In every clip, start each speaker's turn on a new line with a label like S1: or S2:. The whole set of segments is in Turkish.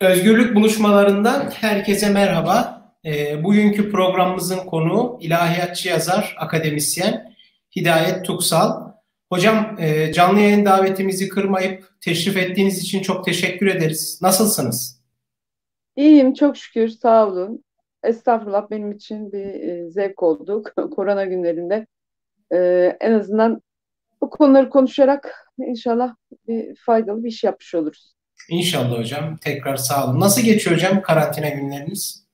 S1: Özgürlük buluşmalarından herkese merhaba. E, bugünkü programımızın konuğu ilahiyatçı yazar, akademisyen Hidayet Tuksal. Hocam e, canlı yayın davetimizi kırmayıp teşrif ettiğiniz için çok teşekkür ederiz. Nasılsınız?
S2: İyiyim çok şükür sağ olun. Estağfurullah benim için bir e, zevk oldu korona günlerinde. E, en azından bu konuları konuşarak inşallah bir faydalı bir iş yapmış oluruz.
S1: İnşallah hocam. Tekrar sağ olun. Nasıl geçiyor hocam karantina günleriniz?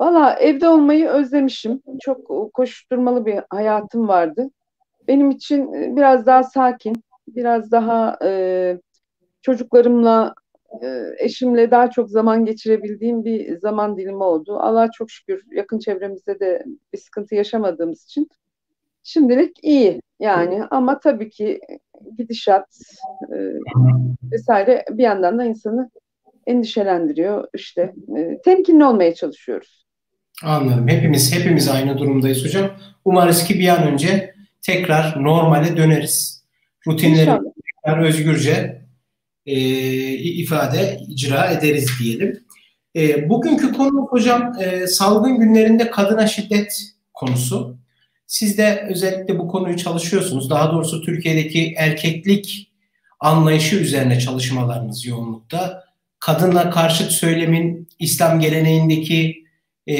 S2: Valla evde olmayı özlemişim. Çok koşturmalı bir hayatım vardı. Benim için e, biraz daha sakin, biraz daha e, çocuklarımla, e, eşimle daha çok zaman geçirebildiğim bir zaman dilimi oldu. Allah çok şükür yakın çevremizde de bir sıkıntı yaşamadığımız için şimdilik iyi yani ama tabii ki gidişat e, vesaire bir yandan da insanı endişelendiriyor. İşte e, temkinli olmaya çalışıyoruz.
S1: Anladım. Hepimiz hepimiz aynı durumdayız hocam. Umarız ki bir an önce tekrar normale döneriz. Rutinleri tekrar özgürce e, ifade icra ederiz diyelim. E, bugünkü konu hocam e, salgın günlerinde kadına şiddet konusu. Siz de özellikle bu konuyu çalışıyorsunuz. Daha doğrusu Türkiye'deki erkeklik anlayışı üzerine çalışmalarınız yoğunlukta. Kadınla karşıt söylemin İslam geleneğindeki e,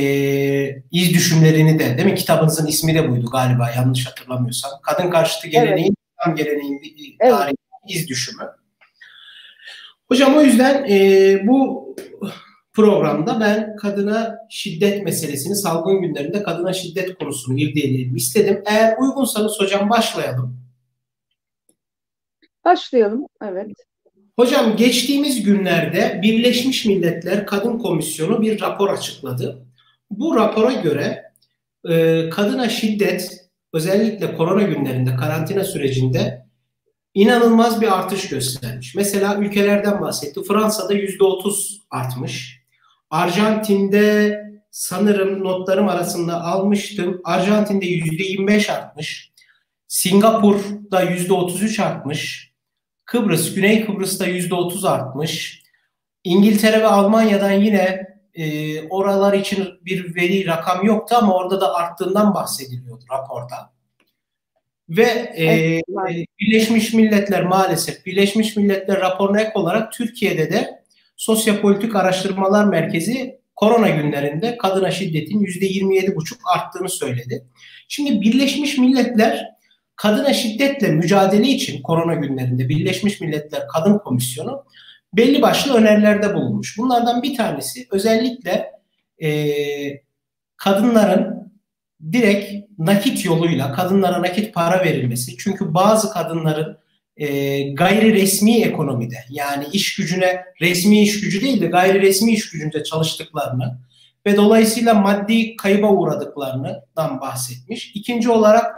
S1: iz düşümlerini de, değil mi? Kitabınızın ismi de buydu galiba yanlış hatırlamıyorsam. Kadın karşıtı geleneğin evet. İslam geleneğindeki evet. tarihi iz düşümü. Hocam o yüzden e, bu programda ben kadına şiddet meselesini salgın günlerinde kadına şiddet konusunu irdeleyelim istedim. Eğer uygunsanız hocam başlayalım.
S2: Başlayalım, evet.
S1: Hocam geçtiğimiz günlerde Birleşmiş Milletler Kadın Komisyonu bir rapor açıkladı. Bu rapora göre e, kadına şiddet özellikle korona günlerinde karantina sürecinde inanılmaz bir artış göstermiş. Mesela ülkelerden bahsetti. Fransa'da %30 artmış. Arjantin'de sanırım notlarım arasında almıştım. Arjantin'de %25 artmış. Singapur'da %33 artmış. Kıbrıs, Güney Kıbrıs'ta %30 artmış. İngiltere ve Almanya'dan yine e, oralar için bir veri rakam yoktu ama orada da arttığından bahsediliyordu raporda. Ve e, evet, Birleşmiş Milletler maalesef Birleşmiş Milletler raporuna ek olarak Türkiye'de de Sosyopolitik Araştırmalar Merkezi korona günlerinde kadına şiddetin %27,5 arttığını söyledi. Şimdi Birleşmiş Milletler kadına şiddetle mücadele için korona günlerinde Birleşmiş Milletler Kadın Komisyonu belli başlı önerilerde bulunmuş. Bunlardan bir tanesi özellikle e, kadınların direkt nakit yoluyla kadınlara nakit para verilmesi. Çünkü bazı kadınların e, gayri resmi ekonomide yani iş gücüne resmi iş gücü değil de gayri resmi iş gücünde çalıştıklarını ve dolayısıyla maddi kayıba uğradıklarından bahsetmiş. İkinci olarak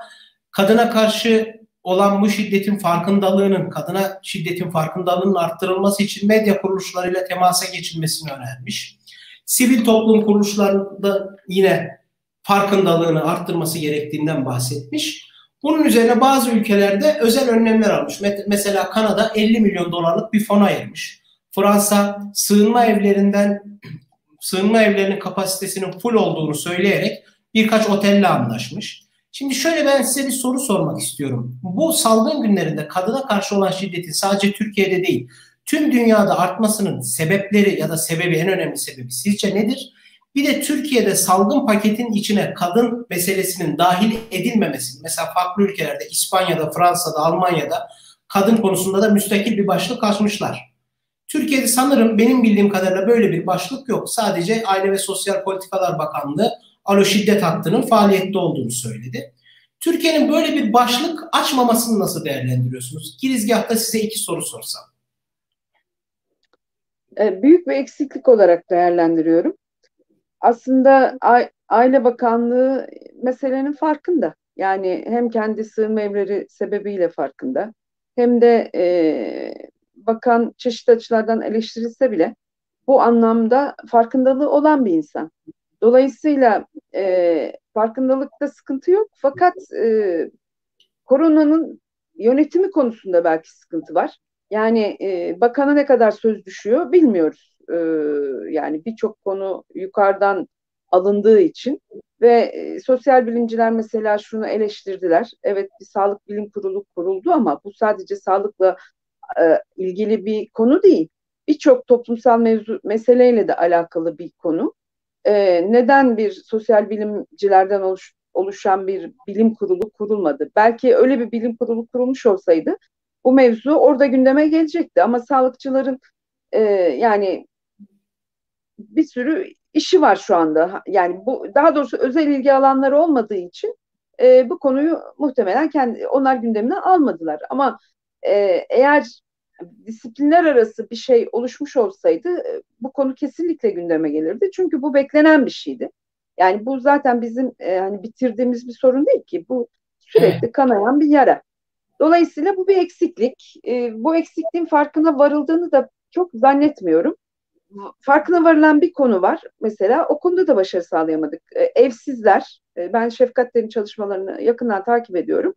S1: kadına karşı olan bu şiddetin farkındalığının, kadına şiddetin farkındalığının arttırılması için medya kuruluşlarıyla temasa geçilmesini önermiş. Sivil toplum kuruluşlarında yine farkındalığını arttırması gerektiğinden bahsetmiş. Bunun üzerine bazı ülkelerde özel önlemler almış. Mesela Kanada 50 milyon dolarlık bir fon ayırmış. Fransa sığınma evlerinden sığınma evlerinin kapasitesinin full olduğunu söyleyerek birkaç otelle anlaşmış. Şimdi şöyle ben size bir soru sormak istiyorum. Bu salgın günlerinde kadına karşı olan şiddetin sadece Türkiye'de değil, tüm dünyada artmasının sebepleri ya da sebebi en önemli sebebi sizce nedir? Bir de Türkiye'de salgın paketin içine kadın meselesinin dahil edilmemesi, mesela farklı ülkelerde İspanya'da, Fransa'da, Almanya'da kadın konusunda da müstakil bir başlık açmışlar. Türkiye'de sanırım benim bildiğim kadarıyla böyle bir başlık yok. Sadece Aile ve Sosyal Politikalar Bakanlığı alo şiddet hattının faaliyette olduğunu söyledi. Türkiye'nin böyle bir başlık açmamasını nasıl değerlendiriyorsunuz? Girizgahta size iki soru sorsam.
S2: E, büyük bir eksiklik olarak değerlendiriyorum aslında Aile Bakanlığı meselenin farkında. Yani hem kendi sığınma evleri sebebiyle farkında hem de e, bakan çeşitli açılardan eleştirilse bile bu anlamda farkındalığı olan bir insan. Dolayısıyla e, farkındalıkta sıkıntı yok fakat e, koronanın yönetimi konusunda belki sıkıntı var. Yani e, bakana ne kadar söz düşüyor bilmiyoruz. E, yani birçok konu yukarıdan alındığı için ve e, sosyal bilimciler mesela şunu eleştirdiler. Evet bir sağlık bilim kurulu kuruldu ama bu sadece sağlıkla e, ilgili bir konu değil. Birçok toplumsal mevzu meseleyle de alakalı bir konu. E, neden bir sosyal bilimcilerden oluş, oluşan bir bilim kurulu kurulmadı? Belki öyle bir bilim kurulu kurulmuş olsaydı bu mevzu orada gündeme gelecekti ama sağlıkçıların e, yani bir sürü işi var şu anda. Yani bu daha doğrusu özel ilgi alanları olmadığı için e, bu konuyu muhtemelen kendi onlar gündemine almadılar. Ama e, eğer disiplinler arası bir şey oluşmuş olsaydı e, bu konu kesinlikle gündeme gelirdi. Çünkü bu beklenen bir şeydi. Yani bu zaten bizim e, hani bitirdiğimiz bir sorun değil ki. Bu sürekli kanayan bir yara. Dolayısıyla bu bir eksiklik. E, bu eksikliğin farkına varıldığını da çok zannetmiyorum farkına varılan bir konu var. Mesela o konuda da başarı sağlayamadık. E, evsizler, e, ben Şefkatler'in çalışmalarını yakından takip ediyorum.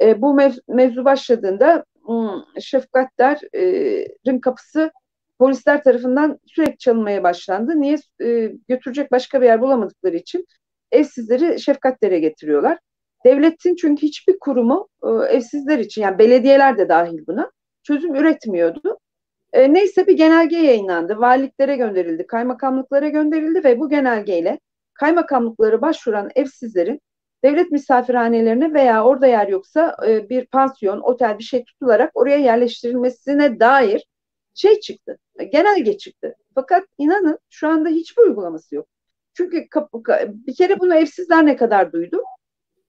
S2: E, bu mev, mevzu başladığında hmm, Şefkatler'in kapısı polisler tarafından sürekli çalınmaya başlandı. Niye? E, götürecek başka bir yer bulamadıkları için evsizleri Şefkatler'e getiriyorlar. Devletin çünkü hiçbir kurumu e, evsizler için yani belediyeler de dahil buna çözüm üretmiyordu. E, neyse bir genelge yayınlandı. Valiliklere gönderildi, kaymakamlıklara gönderildi ve bu genelgeyle kaymakamlıkları başvuran evsizlerin devlet misafirhanelerine veya orada yer yoksa e, bir pansiyon, otel bir şey tutularak oraya yerleştirilmesine dair şey çıktı. Genelge çıktı. Fakat inanın şu anda hiçbir uygulaması yok. Çünkü bir kere bunu evsizler ne kadar duydu?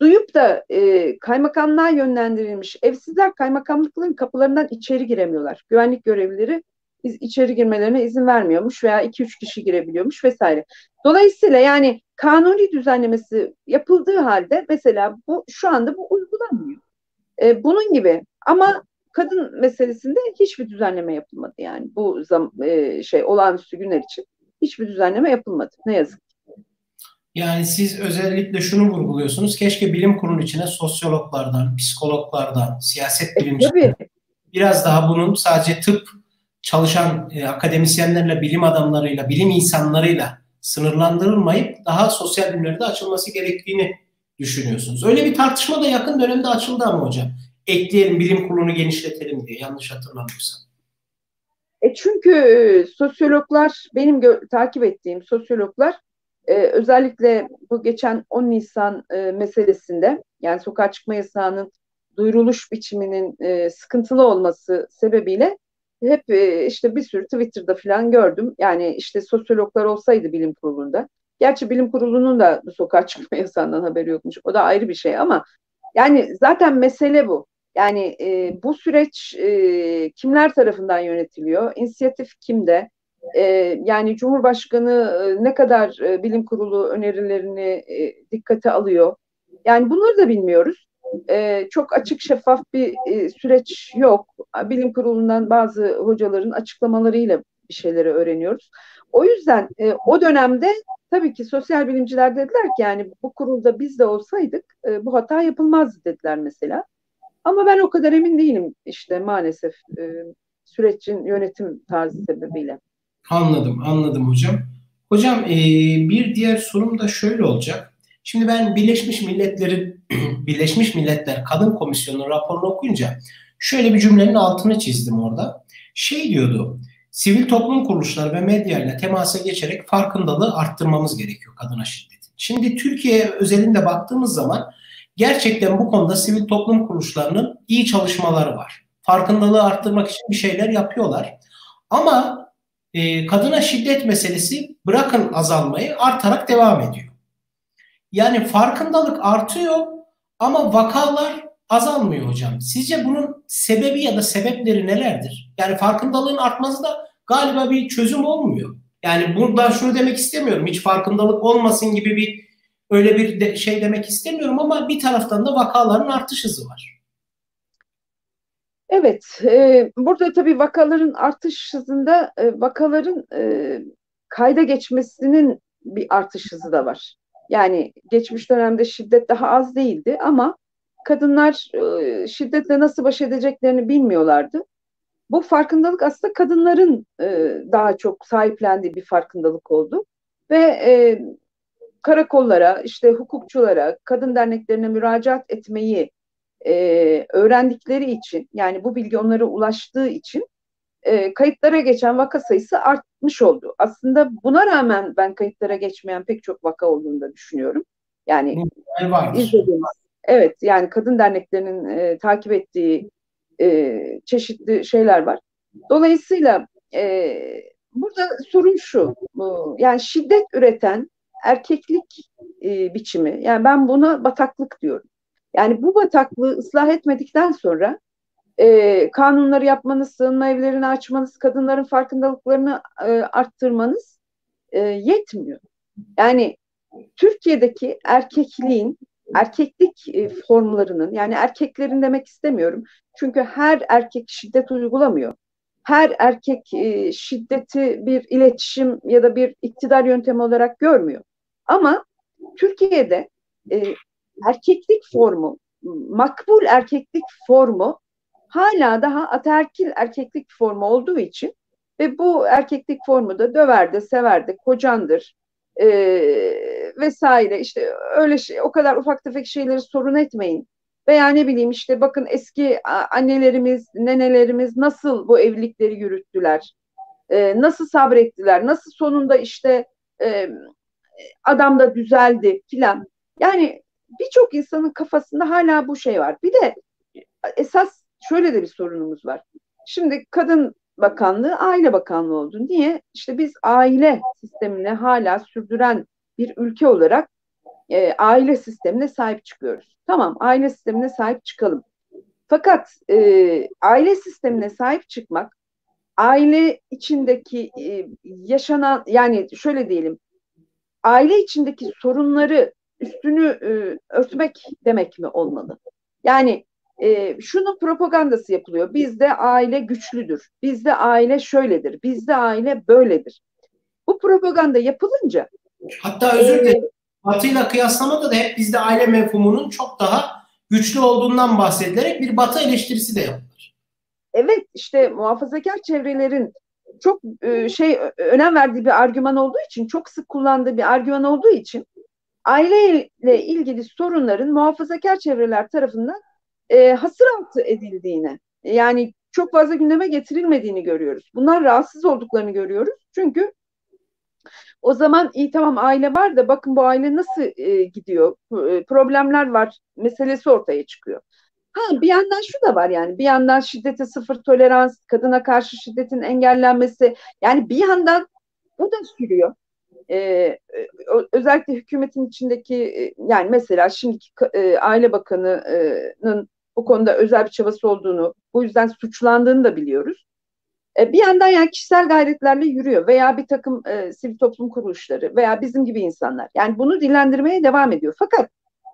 S2: Duyup da e, kaymakamlığa yönlendirilmiş evsizler kaymakamlıkların kapılarından içeri giremiyorlar. Güvenlik görevlileri içeri girmelerine izin vermiyormuş veya 2-3 kişi girebiliyormuş vesaire. Dolayısıyla yani kanuni düzenlemesi yapıldığı halde mesela bu şu anda bu uygulanmıyor. E, bunun gibi ama kadın meselesinde hiçbir düzenleme yapılmadı yani bu zam, e, şey olağanüstü günler için hiçbir düzenleme yapılmadı ne yazık
S1: yani siz özellikle şunu vurguluyorsunuz. Keşke bilim kurulunun içine sosyologlardan, psikologlardan, siyaset e, bilimcilerden biraz daha bunun sadece tıp çalışan e, akademisyenlerle, bilim adamlarıyla, bilim insanlarıyla sınırlandırılmayıp daha sosyal bilimlerde açılması gerektiğini düşünüyorsunuz. Öyle bir tartışma da yakın dönemde açıldı ama hocam. Ekleyelim, bilim kurulunu genişletelim diye yanlış hatırlamıyorsam.
S2: E çünkü e, sosyologlar, benim takip ettiğim sosyologlar e, özellikle bu geçen 10 Nisan e, meselesinde yani sokağa çıkma yasağının duyuruluş biçiminin e, sıkıntılı olması sebebiyle hep e, işte bir sürü Twitter'da falan gördüm. Yani işte sosyologlar olsaydı bilim kurulunda. Gerçi bilim kurulunun da bu sokağa çıkma yasağından haberi yokmuş. O da ayrı bir şey ama yani zaten mesele bu. Yani e, bu süreç e, kimler tarafından yönetiliyor? İnisiyatif kimde? E, yani Cumhurbaşkanı e, ne kadar e, bilim kurulu önerilerini e, dikkate alıyor. Yani bunları da bilmiyoruz. E, çok açık şeffaf bir süreç yok. Bilim kurulundan bazı hocaların açıklamalarıyla bir şeyleri öğreniyoruz. O yüzden o dönemde tabii ki sosyal bilimciler dediler ki yani bu kurulda biz de olsaydık bu hata yapılmazdı dediler mesela. Ama ben o kadar emin değilim işte maalesef sürecin yönetim tarzı sebebiyle.
S1: Anladım, anladım hocam. Hocam bir diğer sorum da şöyle olacak. Şimdi ben Birleşmiş Milletler'in Birleşmiş Milletler Kadın Komisyonu raporunu okuyunca şöyle bir cümlenin altını çizdim orada. Şey diyordu. Sivil toplum kuruluşları ve medyayla temasa geçerek farkındalığı arttırmamız gerekiyor kadına şiddetin. Şimdi Türkiye özelinde baktığımız zaman gerçekten bu konuda sivil toplum kuruluşlarının iyi çalışmaları var. Farkındalığı arttırmak için bir şeyler yapıyorlar. Ama e, kadına şiddet meselesi bırakın azalmayı artarak devam ediyor. Yani farkındalık artıyor ama vakalar azalmıyor hocam. Sizce bunun sebebi ya da sebepleri nelerdir? Yani farkındalığın artması da galiba bir çözüm olmuyor. Yani burada şunu demek istemiyorum. Hiç farkındalık olmasın gibi bir öyle bir de, şey demek istemiyorum ama bir taraftan da vakaların artış hızı var.
S2: Evet, e, burada tabii vakaların artış hızında e, vakaların e, kayda geçmesinin bir artış hızı da var. Yani geçmiş dönemde şiddet daha az değildi ama kadınlar e, şiddetle nasıl baş edeceklerini bilmiyorlardı. bu farkındalık aslında kadınların e, daha çok sahiplendiği bir farkındalık oldu. Ve e, karakollara, işte hukukçulara, kadın derneklerine müracaat etmeyi e, öğrendikleri için, yani bu bilgi onlara ulaştığı için e, kayıtlara geçen vaka sayısı artmış oldu. Aslında buna rağmen ben kayıtlara geçmeyen pek çok vaka olduğunu da düşünüyorum. Yani izlediğimiz, evet yani kadın derneklerinin e, takip ettiği e, çeşitli şeyler var. Dolayısıyla e, burada sorun şu, yani şiddet üreten erkeklik e, biçimi, yani ben buna bataklık diyorum. Yani bu bataklığı ıslah etmedikten sonra e, kanunları yapmanız, sığınma evlerini açmanız, kadınların farkındalıklarını e, arttırmanız e, yetmiyor. Yani Türkiye'deki erkekliğin, erkeklik e, formlarının, yani erkeklerin demek istemiyorum. Çünkü her erkek şiddet uygulamıyor. Her erkek e, şiddeti bir iletişim ya da bir iktidar yöntemi olarak görmüyor. Ama Türkiye'de e, erkeklik formu, makbul erkeklik formu hala daha ataerkil erkeklik formu olduğu için ve bu erkeklik formu da döverdi, severdi, kocandır e, vesaire işte öyle şey o kadar ufak tefek şeyleri sorun etmeyin. Veya ne bileyim işte bakın eski annelerimiz, nenelerimiz nasıl bu evlilikleri yürüttüler, e, nasıl sabrettiler, nasıl sonunda işte e, adam da düzeldi filan. Yani birçok insanın kafasında hala bu şey var. Bir de esas şöyle de bir sorunumuz var. Şimdi kadın bakanlığı aile bakanlığı oldu. Niye? İşte biz aile sistemine hala sürdüren bir ülke olarak e, aile sistemine sahip çıkıyoruz. Tamam aile sistemine sahip çıkalım. Fakat e, aile sistemine sahip çıkmak aile içindeki e, yaşanan yani şöyle diyelim aile içindeki sorunları üstünü e, örtmek demek mi olmalı? Yani e, şunun propagandası yapılıyor. Bizde aile güçlüdür. Bizde aile şöyledir. Bizde aile böyledir. Bu propaganda yapılınca
S1: hatta özür dilerim. E, Batı'yla kıyaslamada da hep bizde aile mefhumunun çok daha güçlü olduğundan bahsedilerek bir Batı eleştirisi de yapılır.
S2: Evet işte muhafazakar çevrelerin çok e, şey önem verdiği bir argüman olduğu için çok sık kullandığı bir argüman olduğu için aileyle ilgili sorunların muhafazakar çevreler tarafından e, hasır altı edildiğini yani çok fazla gündeme getirilmediğini görüyoruz. Bunlar rahatsız olduklarını görüyoruz. Çünkü o zaman iyi tamam aile var da bakın bu aile nasıl e, gidiyor, e, problemler var meselesi ortaya çıkıyor. Ha bir yandan şu da var yani bir yandan şiddete sıfır tolerans, kadına karşı şiddetin engellenmesi yani bir yandan bu da sürüyor. Ee, özellikle hükümetin içindeki e, yani mesela şimdiki e, Aile Bakanı'nın bu konuda özel bir çabası olduğunu, bu yüzden suçlandığını da biliyoruz. E, bir yandan yani kişisel gayretlerle yürüyor veya bir takım e, sivil toplum kuruluşları veya bizim gibi insanlar. Yani bunu dillendirmeye devam ediyor. Fakat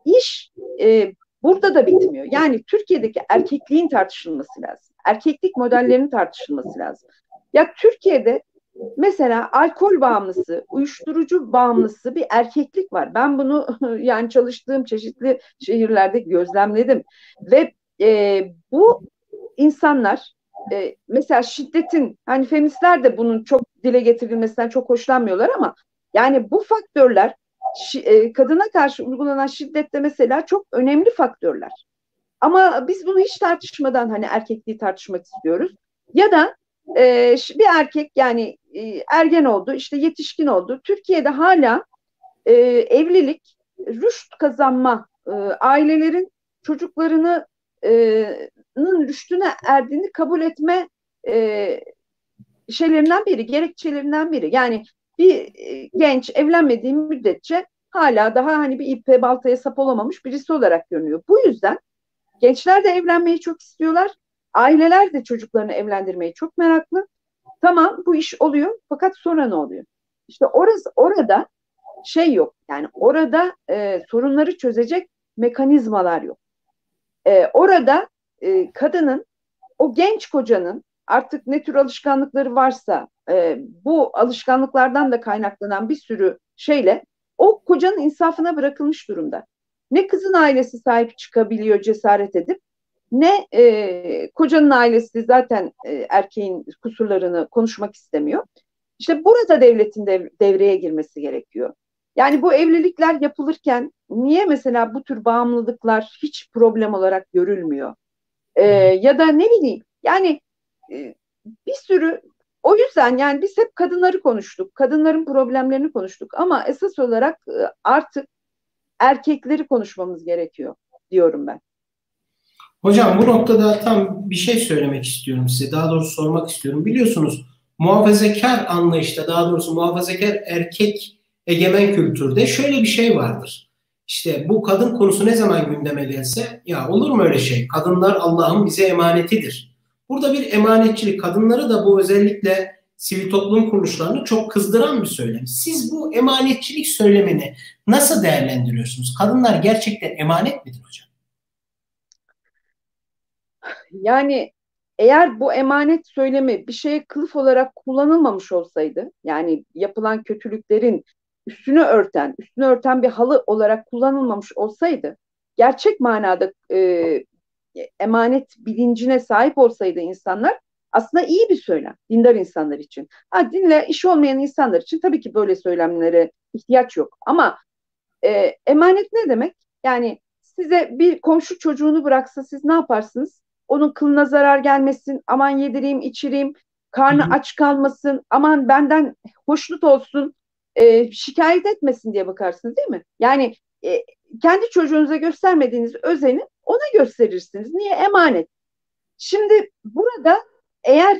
S2: iş e, burada da bitmiyor. Yani Türkiye'deki erkekliğin tartışılması lazım. Erkeklik modellerinin tartışılması lazım. Ya Türkiye'de mesela alkol bağımlısı, uyuşturucu bağımlısı bir erkeklik var. Ben bunu yani çalıştığım çeşitli şehirlerde gözlemledim ve e, bu insanlar e, mesela şiddetin hani feministler de bunun çok dile getirilmesinden çok hoşlanmıyorlar ama yani bu faktörler e, kadına karşı uygulanan şiddette mesela çok önemli faktörler. Ama biz bunu hiç tartışmadan hani erkekliği tartışmak istiyoruz. Ya da e, bir erkek yani e, ergen oldu, işte yetişkin oldu. Türkiye'de hala e, evlilik, rüşt kazanma, e, ailelerin çocuklarını e, rüştüne erdiğini kabul etme e, şeylerinden biri, gerekçelerinden biri. Yani bir e, genç evlenmediği müddetçe hala daha hani bir ipe baltaya sap olamamış birisi olarak görünüyor. Bu yüzden gençler de evlenmeyi çok istiyorlar. Aileler de çocuklarını evlendirmeyi çok meraklı. Tamam bu iş oluyor fakat sonra ne oluyor? İşte orası orada şey yok. Yani orada e, sorunları çözecek mekanizmalar yok. E, orada e, kadının o genç kocanın artık ne tür alışkanlıkları varsa e, bu alışkanlıklardan da kaynaklanan bir sürü şeyle o kocanın insafına bırakılmış durumda. Ne kızın ailesi sahip çıkabiliyor cesaret edip ne e, kocanın ailesi zaten e, erkeğin kusurlarını konuşmak istemiyor. İşte burada devletin dev, devreye girmesi gerekiyor. Yani bu evlilikler yapılırken niye mesela bu tür bağımlılıklar hiç problem olarak görülmüyor? E, ya da ne bileyim yani e, bir sürü o yüzden yani biz hep kadınları konuştuk, kadınların problemlerini konuştuk ama esas olarak e, artık erkekleri konuşmamız gerekiyor diyorum ben.
S1: Hocam bu noktada tam bir şey söylemek istiyorum size. Daha doğrusu sormak istiyorum. Biliyorsunuz muhafazakar anlayışta daha doğrusu muhafazakar erkek egemen kültürde şöyle bir şey vardır. İşte bu kadın konusu ne zaman gündeme gelse ya olur mu öyle şey? Kadınlar Allah'ın bize emanetidir. Burada bir emanetçilik kadınları da bu özellikle sivil toplum kuruluşlarını çok kızdıran bir söylem. Siz bu emanetçilik söylemini nasıl değerlendiriyorsunuz? Kadınlar gerçekten emanet midir hocam?
S2: Yani eğer bu emanet söylemi bir şeye kılıf olarak kullanılmamış olsaydı, yani yapılan kötülüklerin üstünü örten, üstünü örten bir halı olarak kullanılmamış olsaydı, gerçek manada e, emanet bilincine sahip olsaydı insanlar aslında iyi bir söylem dindar insanlar için. Ha, dinle iş olmayan insanlar için tabii ki böyle söylemlere ihtiyaç yok. Ama e, emanet ne demek? Yani size bir komşu çocuğunu bıraksa siz ne yaparsınız? Onun kılına zarar gelmesin, aman yedireyim, içireyim, karnı Hı-hı. aç kalmasın, aman benden hoşnut olsun, e, şikayet etmesin diye bakarsınız değil mi? Yani e, kendi çocuğunuza göstermediğiniz özeni ona gösterirsiniz. Niye? Emanet. Şimdi burada eğer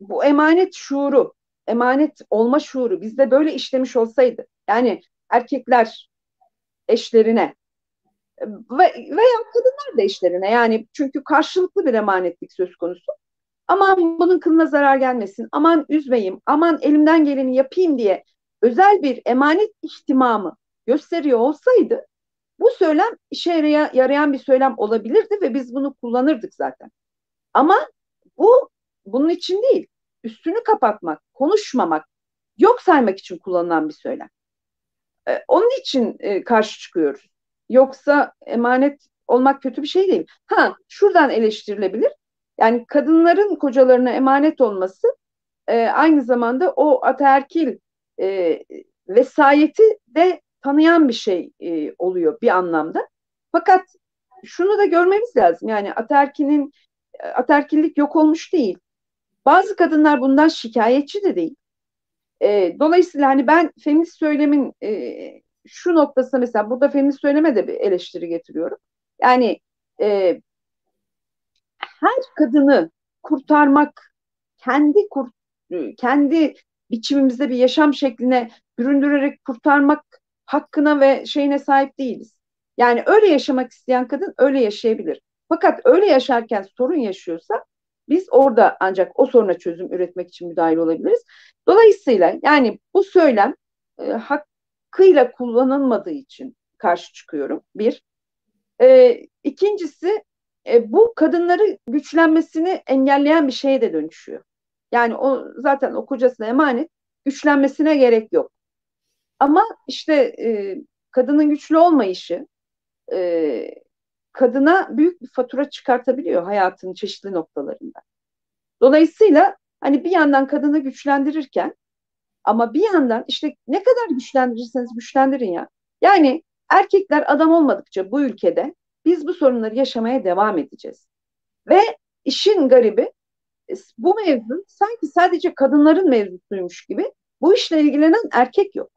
S2: bu emanet şuuru, emanet olma şuuru bizde böyle işlemiş olsaydı, yani erkekler eşlerine veya kadınlar da eşlerine yani çünkü karşılıklı bir emanetlik söz konusu. Aman bunun kılına zarar gelmesin, aman üzmeyeyim, aman elimden geleni yapayım diye özel bir emanet ihtimamı gösteriyor olsaydı bu söylem işe yarayan bir söylem olabilirdi ve biz bunu kullanırdık zaten. Ama bu bunun için değil. Üstünü kapatmak, konuşmamak, yok saymak için kullanılan bir söylem. Ee, onun için e, karşı çıkıyoruz. Yoksa emanet olmak kötü bir şey değil. Ha, şuradan eleştirilebilir. Yani kadınların kocalarına emanet olması e, aynı zamanda o ataerkil e, vesayeti de tanıyan bir şey e, oluyor bir anlamda. Fakat şunu da görmemiz lazım. Yani ataerkinin ataerkillik yok olmuş değil. Bazı kadınlar bundan şikayetçi de değil. E, dolayısıyla hani ben feminist söylemin e, şu noktasında mesela burada feminist söyleme de bir eleştiri getiriyorum. Yani e, her kadını kurtarmak, kendi kur, kendi biçimimizde bir yaşam şekline büründürerek kurtarmak hakkına ve şeyine sahip değiliz. Yani öyle yaşamak isteyen kadın öyle yaşayabilir. Fakat öyle yaşarken sorun yaşıyorsa biz orada ancak o soruna çözüm üretmek için müdahil olabiliriz. Dolayısıyla yani bu söylem e, hakkıyla kullanılmadığı için karşı çıkıyorum. Bir. E, ikincisi e, bu kadınları güçlenmesini engelleyen bir şeye de dönüşüyor. Yani o zaten o kocasına emanet güçlenmesine gerek yok. Ama işte e, kadının güçlü olmayışı e, kadına büyük bir fatura çıkartabiliyor hayatının çeşitli noktalarında. Dolayısıyla hani bir yandan kadını güçlendirirken ama bir yandan işte ne kadar güçlendirirseniz güçlendirin ya. Yani erkekler adam olmadıkça bu ülkede biz bu sorunları yaşamaya devam edeceğiz. Ve işin garibi bu mevzu sanki sadece kadınların mevzusuymuş gibi bu işle ilgilenen erkek yok.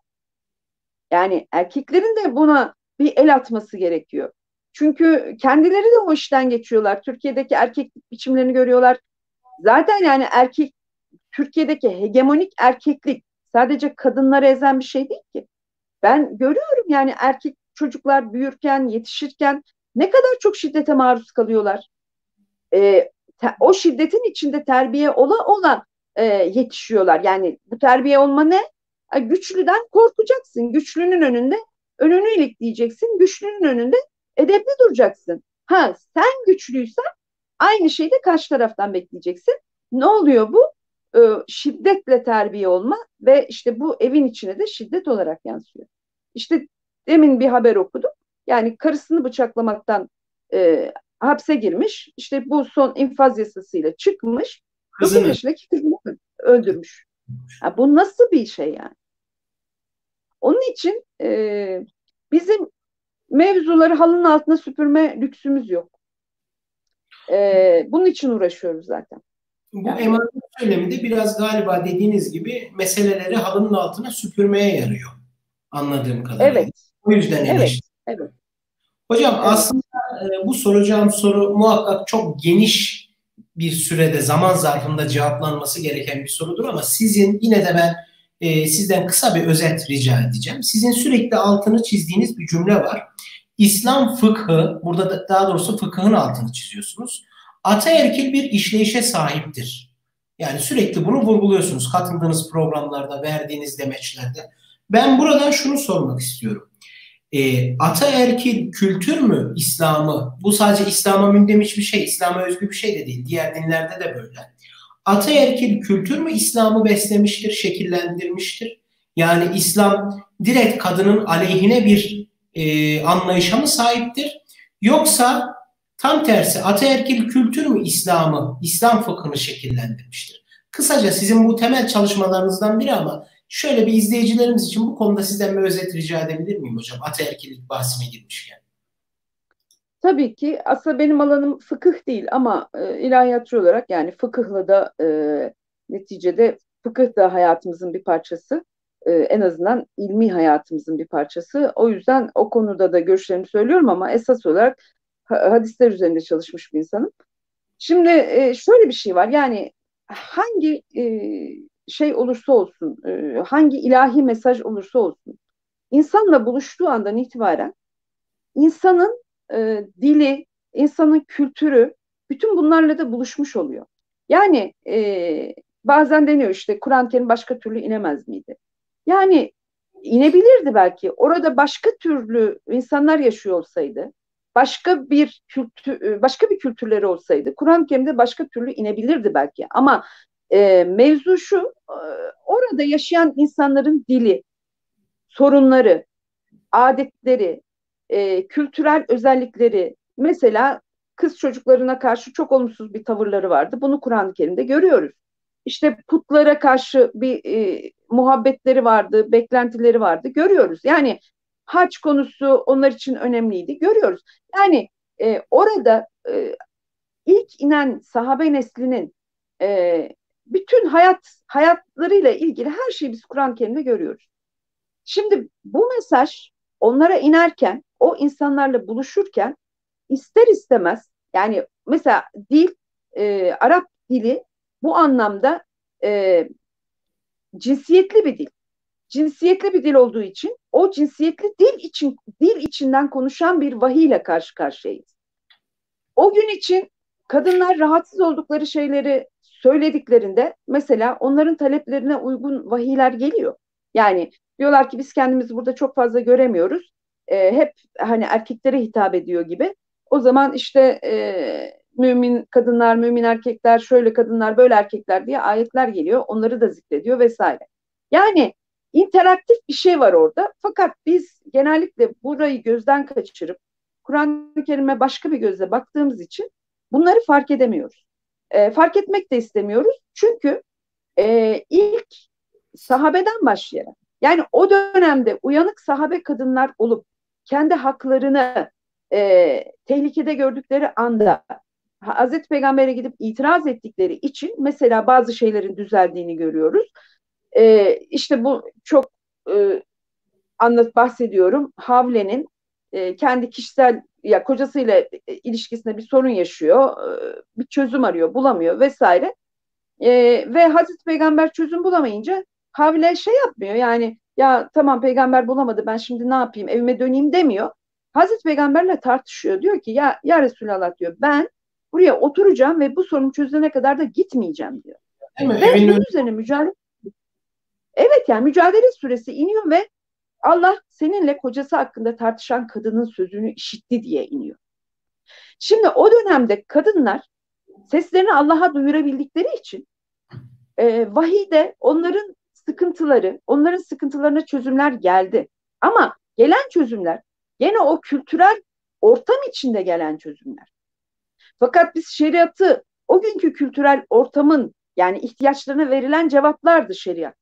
S2: Yani erkeklerin de buna bir el atması gerekiyor. Çünkü kendileri de o işten geçiyorlar. Türkiye'deki erkeklik biçimlerini görüyorlar. Zaten yani erkek Türkiye'deki hegemonik erkeklik sadece kadınları ezen bir şey değil ki. Ben görüyorum yani erkek çocuklar büyürken, yetişirken ne kadar çok şiddete maruz kalıyorlar. Ee, te, o şiddetin içinde terbiye ola ola e, yetişiyorlar. Yani bu terbiye olma ne? Güçlüden korkacaksın. Güçlünün önünde önünü ilikleyeceksin. Güçlünün önünde edepli duracaksın. Ha sen güçlüysen aynı şeyi de karşı taraftan bekleyeceksin. Ne oluyor bu? Ee, şiddetle terbiye olma ve işte bu evin içine de şiddet olarak yansıyor. İşte demin bir haber okudum. Yani karısını bıçaklamaktan e, hapse girmiş. İşte bu son infaz yasasıyla çıkmış. Kızını. 9 yaşındaki kızını öldürmüş. Ya bu nasıl bir şey yani? Onun için e, bizim mevzuları halının altına süpürme lüksümüz yok. E, bunun için uğraşıyoruz zaten.
S1: Bu yani. emanet söylemi de biraz galiba dediğiniz gibi meseleleri halının altına süpürmeye yarıyor. Anladığım kadarıyla.
S2: Evet.
S1: O yüzden
S2: evet. Evet.
S1: Hocam evet. aslında e, bu soracağım soru muhakkak çok geniş bir sürede zaman zarfında cevaplanması gereken bir sorudur ama sizin yine de ben e, sizden kısa bir özet rica edeceğim. Sizin sürekli altını çizdiğiniz bir cümle var. İslam fıkhı, burada da, daha doğrusu fıkhın altını çiziyorsunuz. Ataerkil bir işleyişe sahiptir. Yani sürekli bunu vurguluyorsunuz katıldığınız programlarda, verdiğiniz demeçlerde. Ben buradan şunu sormak istiyorum. E, ataerkil kültür mü İslam'ı? Bu sadece İslam'a mündemiş bir şey, İslam'a özgü bir şey de değil. Diğer dinlerde de böyle. Ataerkil kültür mü İslam'ı beslemiştir, şekillendirmiştir? Yani İslam direkt kadının aleyhine bir e, anlayışa mı sahiptir? Yoksa tam tersi ataerkil kültür mü İslam'ı, İslam fıkhını şekillendirmiştir? Kısaca sizin bu temel çalışmalarınızdan biri ama şöyle bir izleyicilerimiz için bu konuda sizden bir özet rica edebilir miyim hocam? Ataerkillik bahsine girmişken.
S2: Tabii ki aslında benim alanım fıkıh değil ama e, ilahiyatçı olarak yani fıkıhla da e, neticede fıkıh da hayatımızın bir parçası. E, en azından ilmi hayatımızın bir parçası. O yüzden o konuda da görüşlerimi söylüyorum ama esas olarak hadisler üzerinde çalışmış bir insanım. Şimdi e, şöyle bir şey var yani hangi e, şey olursa olsun, e, hangi ilahi mesaj olursa olsun, insanla buluştuğu andan itibaren insanın dili, insanın kültürü bütün bunlarla da buluşmuş oluyor. Yani bazen deniyor işte Kur'an-ı Kerim başka türlü inemez miydi? Yani inebilirdi belki. Orada başka türlü insanlar yaşıyor olsaydı, başka bir kültür, e, başka bir kültürleri olsaydı, Kur'an-ı Kerim'de başka türlü inebilirdi belki. Ama e, mevzu şu, e, orada yaşayan insanların dili, sorunları, adetleri, e, kültürel özellikleri, mesela kız çocuklarına karşı çok olumsuz bir tavırları vardı. Bunu Kur'an-ı Kerim'de görüyoruz. İşte putlara karşı bir e, muhabbetleri vardı, beklentileri vardı. Görüyoruz. Yani haç konusu onlar için önemliydi. Görüyoruz. Yani e, orada e, ilk inen sahabe neslinin e, bütün hayat hayatlarıyla ilgili her şeyi biz Kur'an-ı Kerim'de görüyoruz. Şimdi bu mesaj onlara inerken, o insanlarla buluşurken ister istemez yani mesela dil, e, Arap dili bu anlamda e, cinsiyetli bir dil. Cinsiyetli bir dil olduğu için o cinsiyetli dil için dil içinden konuşan bir vahiy ile karşı karşıyayız. O gün için kadınlar rahatsız oldukları şeyleri söylediklerinde mesela onların taleplerine uygun vahiyler geliyor. Yani diyorlar ki biz kendimizi burada çok fazla göremiyoruz. E, hep hani erkeklere hitap ediyor gibi. O zaman işte e, mümin kadınlar, mümin erkekler, şöyle kadınlar, böyle erkekler diye ayetler geliyor. Onları da zikrediyor vesaire. Yani interaktif bir şey var orada. Fakat biz genellikle burayı gözden kaçırıp Kur'an-ı Kerim'e başka bir gözle baktığımız için bunları fark edemiyoruz. E, fark etmek de istemiyoruz. Çünkü e, ilk sahabeden başlayarak yani o dönemde uyanık sahabe kadınlar olup kendi haklarını e, tehlikede gördükleri anda Hazreti Peygamber'e gidip itiraz ettikleri için mesela bazı şeylerin düzeldiğini görüyoruz. E, işte bu çok e, anlat bahsediyorum. Havle'nin e, kendi kişisel ya kocasıyla e, ilişkisinde bir sorun yaşıyor, e, bir çözüm arıyor, bulamıyor vesaire. E, ve Hazreti Peygamber çözüm bulamayınca Havle şey yapmıyor yani ya tamam peygamber bulamadı ben şimdi ne yapayım evime döneyim demiyor. Hazreti Peygamberle tartışıyor. Diyor ki ya, ya Resulallah diyor ben buraya oturacağım ve bu sorun çözülene kadar da gitmeyeceğim diyor. Değil mi? Ve bunun üzerine mücadele Evet yani mücadele süresi iniyor ve Allah seninle kocası hakkında tartışan kadının sözünü işitti diye iniyor. Şimdi o dönemde kadınlar seslerini Allah'a duyurabildikleri için e, vahide onların sıkıntıları, onların sıkıntılarına çözümler geldi. Ama gelen çözümler gene o kültürel ortam içinde gelen çözümler. Fakat biz şeriatı o günkü kültürel ortamın yani ihtiyaçlarına verilen cevaplardı şeriat.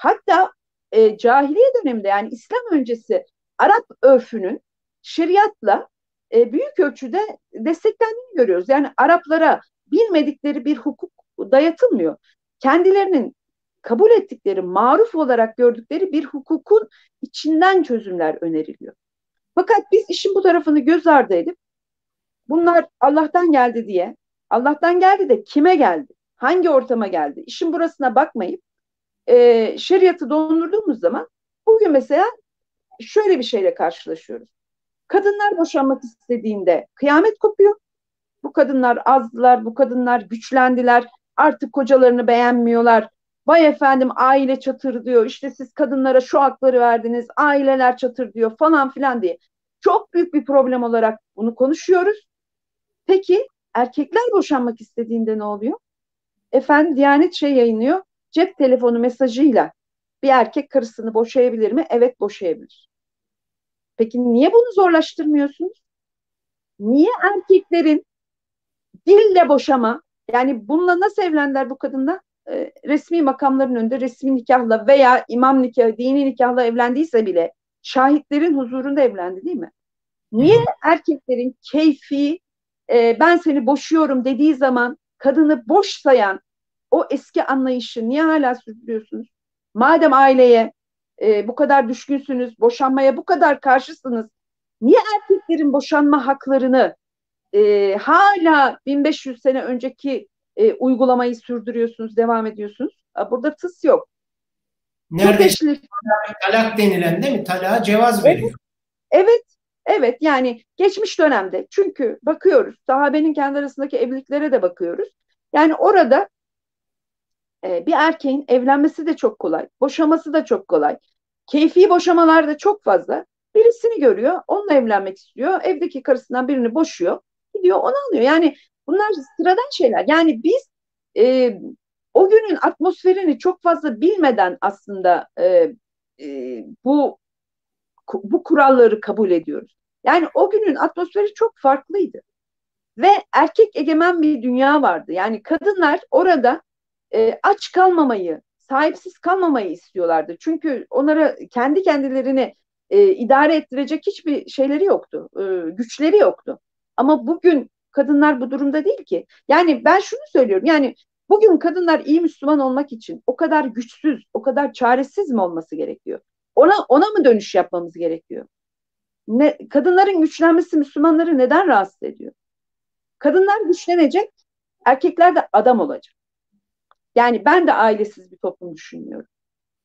S2: Hatta e, cahiliye döneminde yani İslam öncesi Arap örfünün şeriatla e, büyük ölçüde desteklendiğini görüyoruz. Yani Araplara bilmedikleri bir hukuk dayatılmıyor. Kendilerinin kabul ettikleri, maruf olarak gördükleri bir hukukun içinden çözümler öneriliyor. Fakat biz işin bu tarafını göz ardı edip bunlar Allah'tan geldi diye, Allah'tan geldi de kime geldi, hangi ortama geldi, işin burasına bakmayıp e, şeriatı dondurduğumuz zaman bugün mesela şöyle bir şeyle karşılaşıyoruz. Kadınlar boşanmak istediğinde kıyamet kopuyor. Bu kadınlar azdılar, bu kadınlar güçlendiler, artık kocalarını beğenmiyorlar. Vay efendim aile çatır diyor, işte siz kadınlara şu hakları verdiniz, aileler çatır diyor falan filan diye. Çok büyük bir problem olarak bunu konuşuyoruz. Peki erkekler boşanmak istediğinde ne oluyor? Efendim Diyanet şey yayınlıyor, cep telefonu mesajıyla bir erkek karısını boşayabilir mi? Evet boşayabilir. Peki niye bunu zorlaştırmıyorsunuz? Niye erkeklerin dille boşama, yani bununla nasıl evlendiler bu kadınlar? E, resmi makamların önünde resmi nikahla veya imam nikahı, dini nikahla evlendiyse bile şahitlerin huzurunda evlendi değil mi? Niye erkeklerin keyfi e, ben seni boşuyorum dediği zaman kadını boş sayan o eski anlayışı niye hala sürdürüyorsunuz? Madem aileye e, bu kadar düşkünsünüz, boşanmaya bu kadar karşısınız, niye erkeklerin boşanma haklarını e, hala 1500 sene önceki e, uygulamayı sürdürüyorsunuz, devam ediyorsunuz? Burada tıs yok.
S1: Neredeyse talak denilen değil mi? Talağa cevaz veriyor.
S2: Evet, evet, evet. Yani geçmiş dönemde çünkü bakıyoruz, sahabenin kendi arasındaki evliliklere de bakıyoruz. Yani orada e, bir erkeğin evlenmesi de çok kolay, boşaması da çok kolay. Keyfi boşamalar da çok fazla. Birisini görüyor, onunla evlenmek istiyor. Evdeki karısından birini boşuyor, gidiyor onu alıyor. Yani bunlar sıradan şeyler. Yani biz e, o günün atmosferini çok fazla bilmeden aslında e, e, bu bu kuralları kabul ediyoruz. Yani o günün atmosferi çok farklıydı. Ve erkek egemen bir dünya vardı. Yani kadınlar orada e, aç kalmamayı, sahipsiz kalmamayı istiyorlardı. Çünkü onlara kendi kendilerini e, idare ettirecek hiçbir şeyleri yoktu, e, güçleri yoktu. Ama bugün kadınlar bu durumda değil ki. Yani ben şunu söylüyorum, yani bugün kadınlar iyi Müslüman olmak için o kadar güçsüz, o kadar çaresiz mi olması gerekiyor? Ona ona mı dönüş yapmamız gerekiyor? Ne, kadınların güçlenmesi Müslümanları neden rahatsız ediyor? Kadınlar güçlenecek, erkekler de adam olacak. Yani ben de ailesiz bir toplum düşünmüyorum.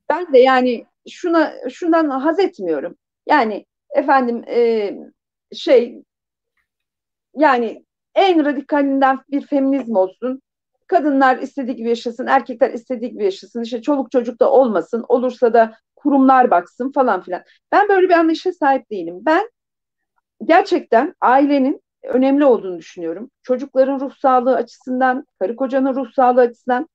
S2: Ben de yani şuna şundan haz etmiyorum. Yani efendim e, şey yani en radikalinden bir feminizm olsun. Kadınlar istediği gibi yaşasın, erkekler istediği gibi yaşasın. İşte çoluk çocuk da olmasın. Olursa da kurumlar baksın falan filan. Ben böyle bir anlayışa sahip değilim. Ben gerçekten ailenin önemli olduğunu düşünüyorum. Çocukların ruh sağlığı açısından, karı kocanın ruh sağlığı açısından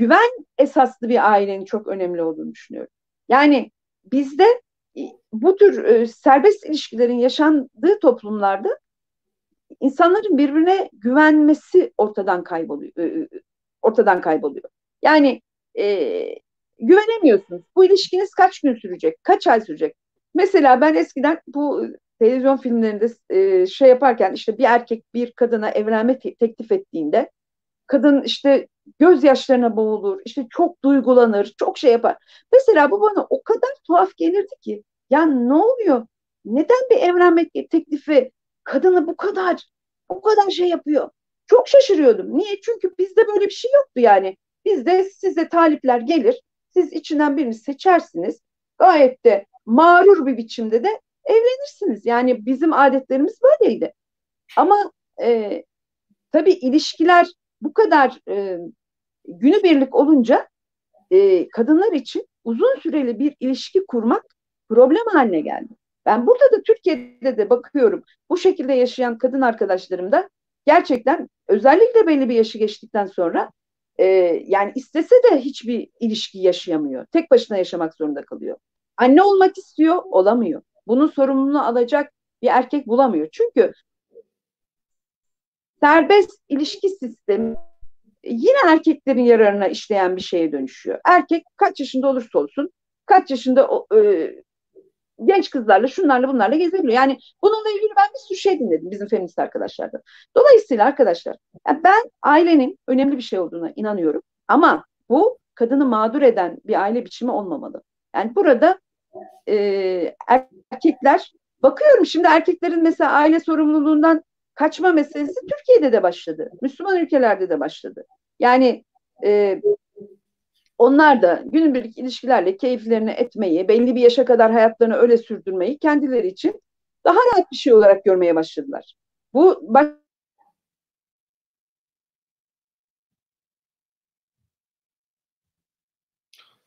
S2: güven esaslı bir ailenin çok önemli olduğunu düşünüyorum. Yani bizde e, bu tür e, serbest ilişkilerin yaşandığı toplumlarda insanların birbirine güvenmesi ortadan kayboluyor. E, ortadan kayboluyor. Yani e, güvenemiyorsunuz. Bu ilişkiniz kaç gün sürecek? Kaç ay sürecek? Mesela ben eskiden bu televizyon filmlerinde e, şey yaparken işte bir erkek bir kadına evlenme te- teklif ettiğinde kadın işte gözyaşlarına boğulur, işte çok duygulanır, çok şey yapar. Mesela bu bana o kadar tuhaf gelirdi ki ya ne oluyor? Neden bir evlenmek teklifi kadını bu kadar bu kadar şey yapıyor? Çok şaşırıyordum. Niye? Çünkü bizde böyle bir şey yoktu yani. Bizde size talipler gelir, siz içinden birini seçersiniz. Gayet de mağrur bir biçimde de evlenirsiniz. Yani bizim adetlerimiz böyleydi. Ama e, tabii ilişkiler bu kadar e, günübirlik olunca e, kadınlar için uzun süreli bir ilişki kurmak problem haline geldi. Ben burada da Türkiye'de de bakıyorum bu şekilde yaşayan kadın arkadaşlarım da gerçekten özellikle belli bir yaşı geçtikten sonra e, yani istese de hiçbir ilişki yaşayamıyor. Tek başına yaşamak zorunda kalıyor. Anne olmak istiyor, olamıyor. Bunun sorumluluğunu alacak bir erkek bulamıyor. Çünkü serbest ilişki sistemi yine erkeklerin yararına işleyen bir şeye dönüşüyor. Erkek kaç yaşında olursa olsun, kaç yaşında e, genç kızlarla, şunlarla bunlarla gezebiliyor. Yani bununla ilgili ben bir sürü şey dinledim bizim feminist arkadaşlardan. Dolayısıyla arkadaşlar yani ben ailenin önemli bir şey olduğuna inanıyorum. Ama bu kadını mağdur eden bir aile biçimi olmamalı. Yani burada e, erkekler bakıyorum şimdi erkeklerin mesela aile sorumluluğundan kaçma meselesi Türkiye'de de başladı. Müslüman ülkelerde de başladı. Yani e, onlar da günübirlik ilişkilerle keyiflerini etmeyi, belli bir yaşa kadar hayatlarını öyle sürdürmeyi kendileri için daha rahat bir şey olarak görmeye başladılar. Bu baş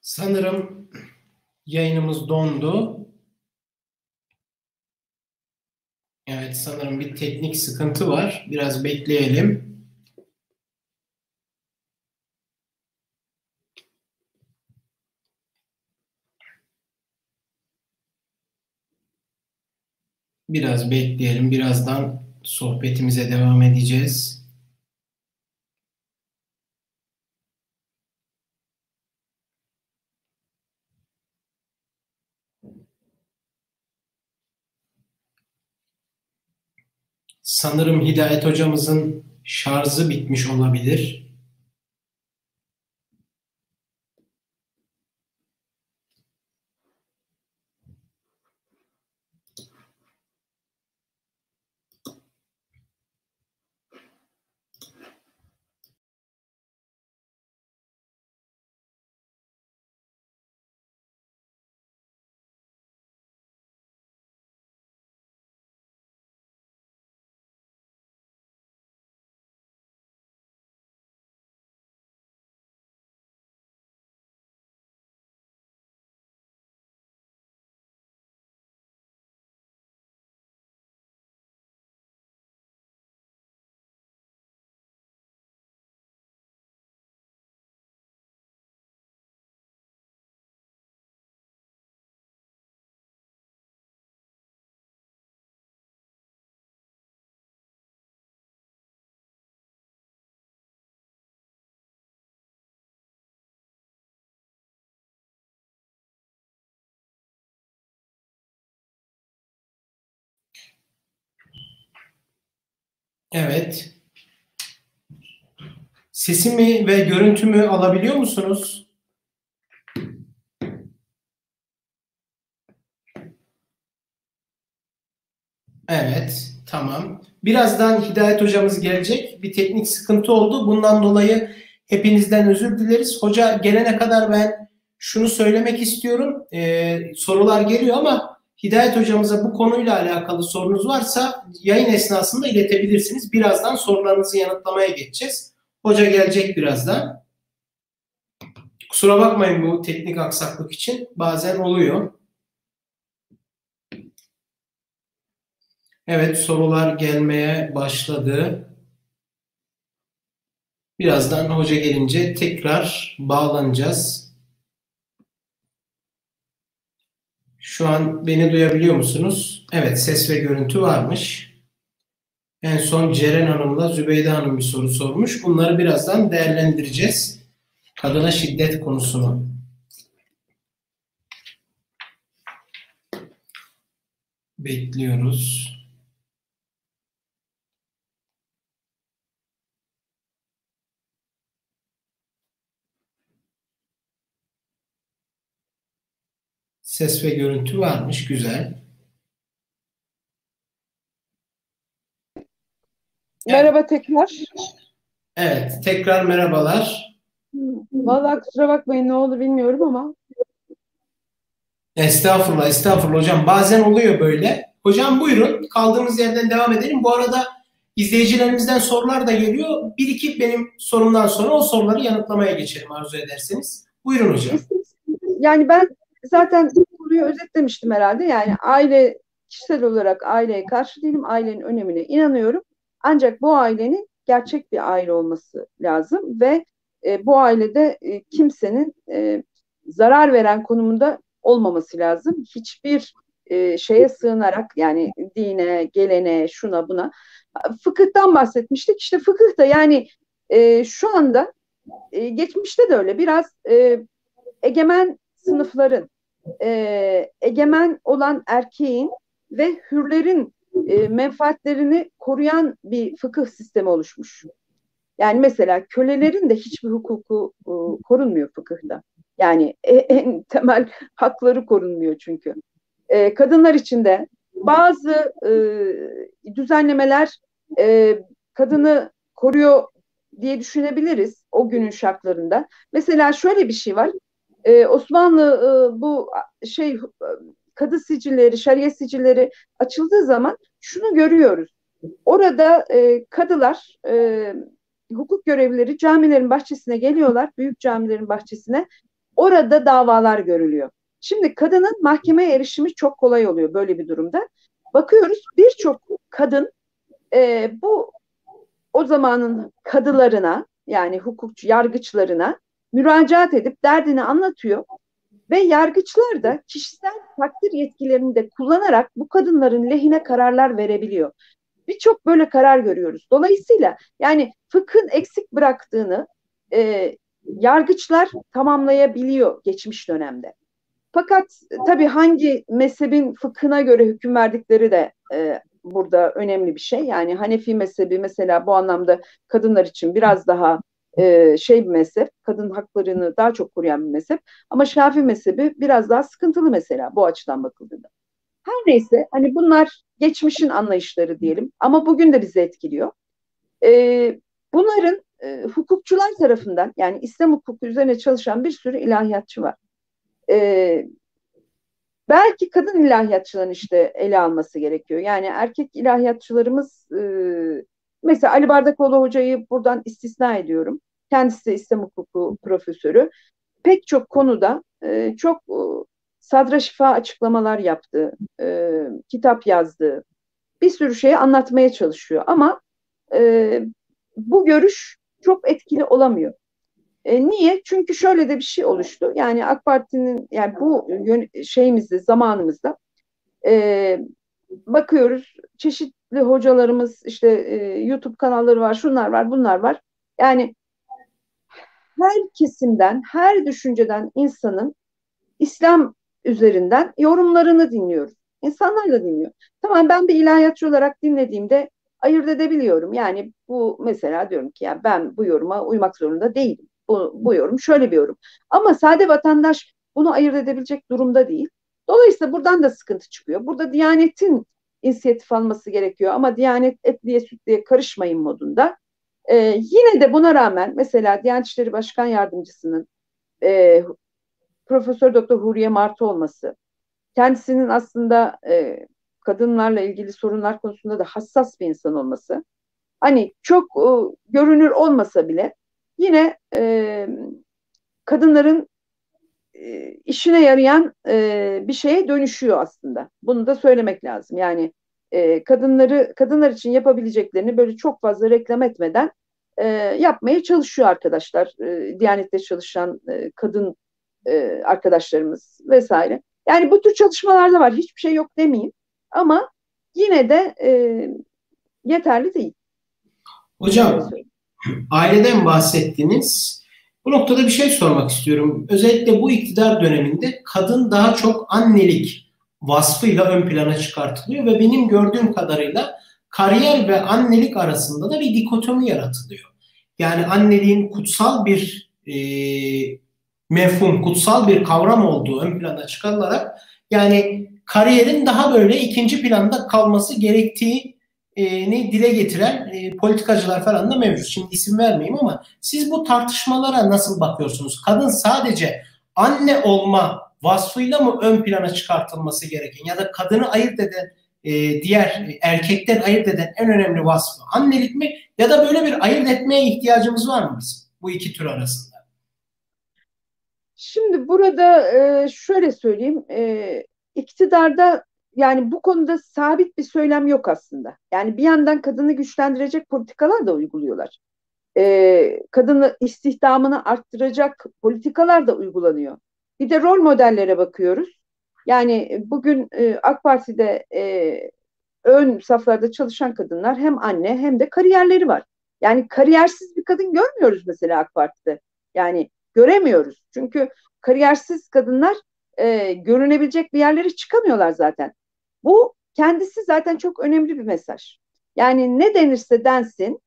S1: Sanırım yayınımız dondu. Evet sanırım bir teknik sıkıntı var. Biraz bekleyelim. Biraz bekleyelim. Birazdan sohbetimize devam edeceğiz. Sanırım Hidayet hocamızın şarjı bitmiş olabilir. Evet. Sesimi ve görüntümü alabiliyor musunuz? Evet, tamam. Birazdan Hidayet hocamız gelecek. Bir teknik sıkıntı oldu. Bundan dolayı hepinizden özür dileriz. Hoca gelene kadar ben şunu söylemek istiyorum. Ee, sorular geliyor ama Hidayet hocamıza bu konuyla alakalı sorunuz varsa yayın esnasında iletebilirsiniz. Birazdan sorularınızı yanıtlamaya geçeceğiz. Hoca gelecek birazdan. Kusura bakmayın bu teknik aksaklık için. Bazen oluyor. Evet sorular gelmeye başladı. Birazdan hoca gelince tekrar bağlanacağız. Şu an beni duyabiliyor musunuz? Evet ses ve görüntü varmış. En son Ceren Hanım'la Zübeyde Hanım bir soru sormuş. Bunları birazdan değerlendireceğiz. Kadına şiddet konusunu. Bekliyoruz. Ses ve görüntü varmış. Güzel.
S2: Merhaba evet. tekrar.
S1: Evet. Tekrar merhabalar.
S2: Vallahi kusura bakmayın ne oldu bilmiyorum ama.
S1: Estağfurullah, estağfurullah hocam. Bazen oluyor böyle. Hocam buyurun. Kaldığımız yerden devam edelim. Bu arada izleyicilerimizden sorular da geliyor. Bir iki benim sorumdan sonra o soruları yanıtlamaya geçelim arzu ederseniz. Buyurun hocam.
S2: Yani ben zaten konuyu özetlemiştim herhalde. Yani aile kişisel olarak aileye karşı değilim. Ailenin önemine inanıyorum. Ancak bu ailenin gerçek bir aile olması lazım ve e, bu ailede e, kimsenin e, zarar veren konumunda olmaması lazım. Hiçbir e, şeye sığınarak yani dine, gelene, şuna buna fıkıhtan bahsetmiştik. İşte fıkıh da yani e, şu anda e, geçmişte de öyle biraz e, egemen sınıfların e, egemen olan erkeğin ve hürlerin e, menfaatlerini koruyan bir fıkıh sistemi oluşmuş. Yani mesela kölelerin de hiçbir hukuku e, korunmuyor fıkıhta. Yani en temel hakları korunmuyor çünkü. E, kadınlar için de bazı e, düzenlemeler e, kadını koruyor diye düşünebiliriz o günün şartlarında. Mesela şöyle bir şey var. Ee, Osmanlı e, bu şey kadı sicilleri, şeriat sicilleri açıldığı zaman şunu görüyoruz. Orada e, kadılar, e, hukuk görevlileri camilerin bahçesine geliyorlar, büyük camilerin bahçesine. Orada davalar görülüyor. Şimdi kadının mahkemeye erişimi çok kolay oluyor böyle bir durumda. Bakıyoruz birçok kadın e, bu o zamanın kadılarına yani hukukçu yargıçlarına müracaat edip derdini anlatıyor ve yargıçlar da kişisel takdir yetkilerini de kullanarak bu kadınların lehine kararlar verebiliyor. Birçok böyle karar görüyoruz. Dolayısıyla yani fıkhın eksik bıraktığını e, yargıçlar tamamlayabiliyor geçmiş dönemde. Fakat tabii hangi mezhebin fıkhına göre hüküm verdikleri de e, burada önemli bir şey. Yani Hanefi mezhebi mesela bu anlamda kadınlar için biraz daha e, şey bir mezhep, kadın haklarını daha çok koruyan bir mezhep. Ama Şafi mezhebi biraz daha sıkıntılı mesela bu açıdan bakıldığında. Her neyse hani bunlar geçmişin anlayışları diyelim ama bugün de bizi etkiliyor. E, bunların e, hukukçular tarafından yani İslam hukuku üzerine çalışan bir sürü ilahiyatçı var. E, belki kadın ilahiyatçıların işte ele alması gerekiyor. Yani erkek ilahiyatçılarımız e, mesela Ali Bardakoğlu hocayı buradan istisna ediyorum. Kendisi de İslam hukuku profesörü. Pek çok konuda e, çok e, sadra şifa açıklamalar yaptı, e, kitap yazdı, bir sürü şeyi anlatmaya çalışıyor. Ama e, bu görüş çok etkili olamıyor. E, niye? Çünkü şöyle de bir şey oluştu. Yani AK Parti'nin yani bu şeyimizde zamanımızda e, bakıyoruz çeşitli hocalarımız işte e, YouTube kanalları var, şunlar var, bunlar var. Yani her kesimden, her düşünceden insanın İslam üzerinden yorumlarını dinliyoruz. İnsanlar da dinliyor. Tamam ben bir ilahiyatçı olarak dinlediğimde ayırt edebiliyorum. Yani bu mesela diyorum ki ya ben bu yoruma uymak zorunda değilim. Bu, bu yorum şöyle bir yorum. Ama sade vatandaş bunu ayırt edebilecek durumda değil. Dolayısıyla buradan da sıkıntı çıkıyor. Burada Diyanet'in inisiyatif alması gerekiyor ama Diyanet etliye sütliye karışmayın modunda. Ee, yine de buna rağmen mesela Diyanet İşleri Başkan Yardımcısının e, Profesör Doktor Huriye Martı olması, kendisinin aslında e, kadınlarla ilgili sorunlar konusunda da hassas bir insan olması, hani çok e, görünür olmasa bile yine e, kadınların e, işine yarayan e, bir şeye dönüşüyor aslında. Bunu da söylemek lazım. Yani e, kadınları kadınlar için yapabileceklerini böyle çok fazla reklam etmeden e, yapmaya çalışıyor arkadaşlar. E, Diyanet'te çalışan e, kadın e, arkadaşlarımız vesaire. Yani bu tür çalışmalarda var. Hiçbir şey yok demeyeyim. Ama yine de e, yeterli değil.
S1: Hocam aileden bahsettiniz. Bu noktada bir şey sormak istiyorum. Özellikle bu iktidar döneminde kadın daha çok annelik vasfıyla ön plana çıkartılıyor ve benim gördüğüm kadarıyla kariyer ve annelik arasında da bir dikotomi yaratılıyor. Yani anneliğin kutsal bir e, mefhum, kutsal bir kavram olduğu ön plana çıkarılarak yani kariyerin daha böyle ikinci planda kalması gerektiği ni dile getiren e, politikacılar falan da mevcut. Şimdi isim vermeyeyim ama siz bu tartışmalara nasıl bakıyorsunuz? Kadın sadece anne olma vasfıyla mı ön plana çıkartılması gereken ya da kadını ayırt eden e, diğer erkekten ayırt eden en önemli vasfı annelik mi ya da böyle bir ayırt etmeye ihtiyacımız var mı bizim bu iki tür arasında?
S2: Şimdi burada e, şöyle söyleyeyim e, iktidarda yani bu konuda sabit bir söylem yok aslında. Yani bir yandan kadını güçlendirecek politikalar da uyguluyorlar. Ee, kadını istihdamını arttıracak politikalar da uygulanıyor. Bir de rol modellere bakıyoruz. Yani bugün e, AK Parti'de e, ön saflarda çalışan kadınlar hem anne hem de kariyerleri var. Yani kariyersiz bir kadın görmüyoruz mesela AK Parti'de. Yani göremiyoruz. Çünkü kariyersiz kadınlar e, görünebilecek bir yerlere çıkamıyorlar zaten. Bu kendisi zaten çok önemli bir mesaj. Yani ne denirse densin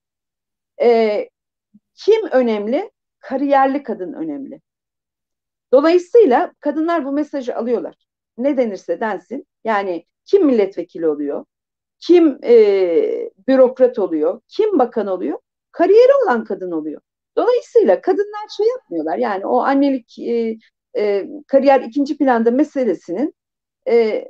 S2: e, kim önemli? Kariyerli kadın önemli. Dolayısıyla kadınlar bu mesajı alıyorlar. Ne denirse densin. Yani kim milletvekili oluyor? Kim e, bürokrat oluyor? Kim bakan oluyor? Kariyeri olan kadın oluyor. Dolayısıyla kadınlar şey yapmıyorlar. Yani o annelik e, e, kariyer ikinci planda meselesinin e,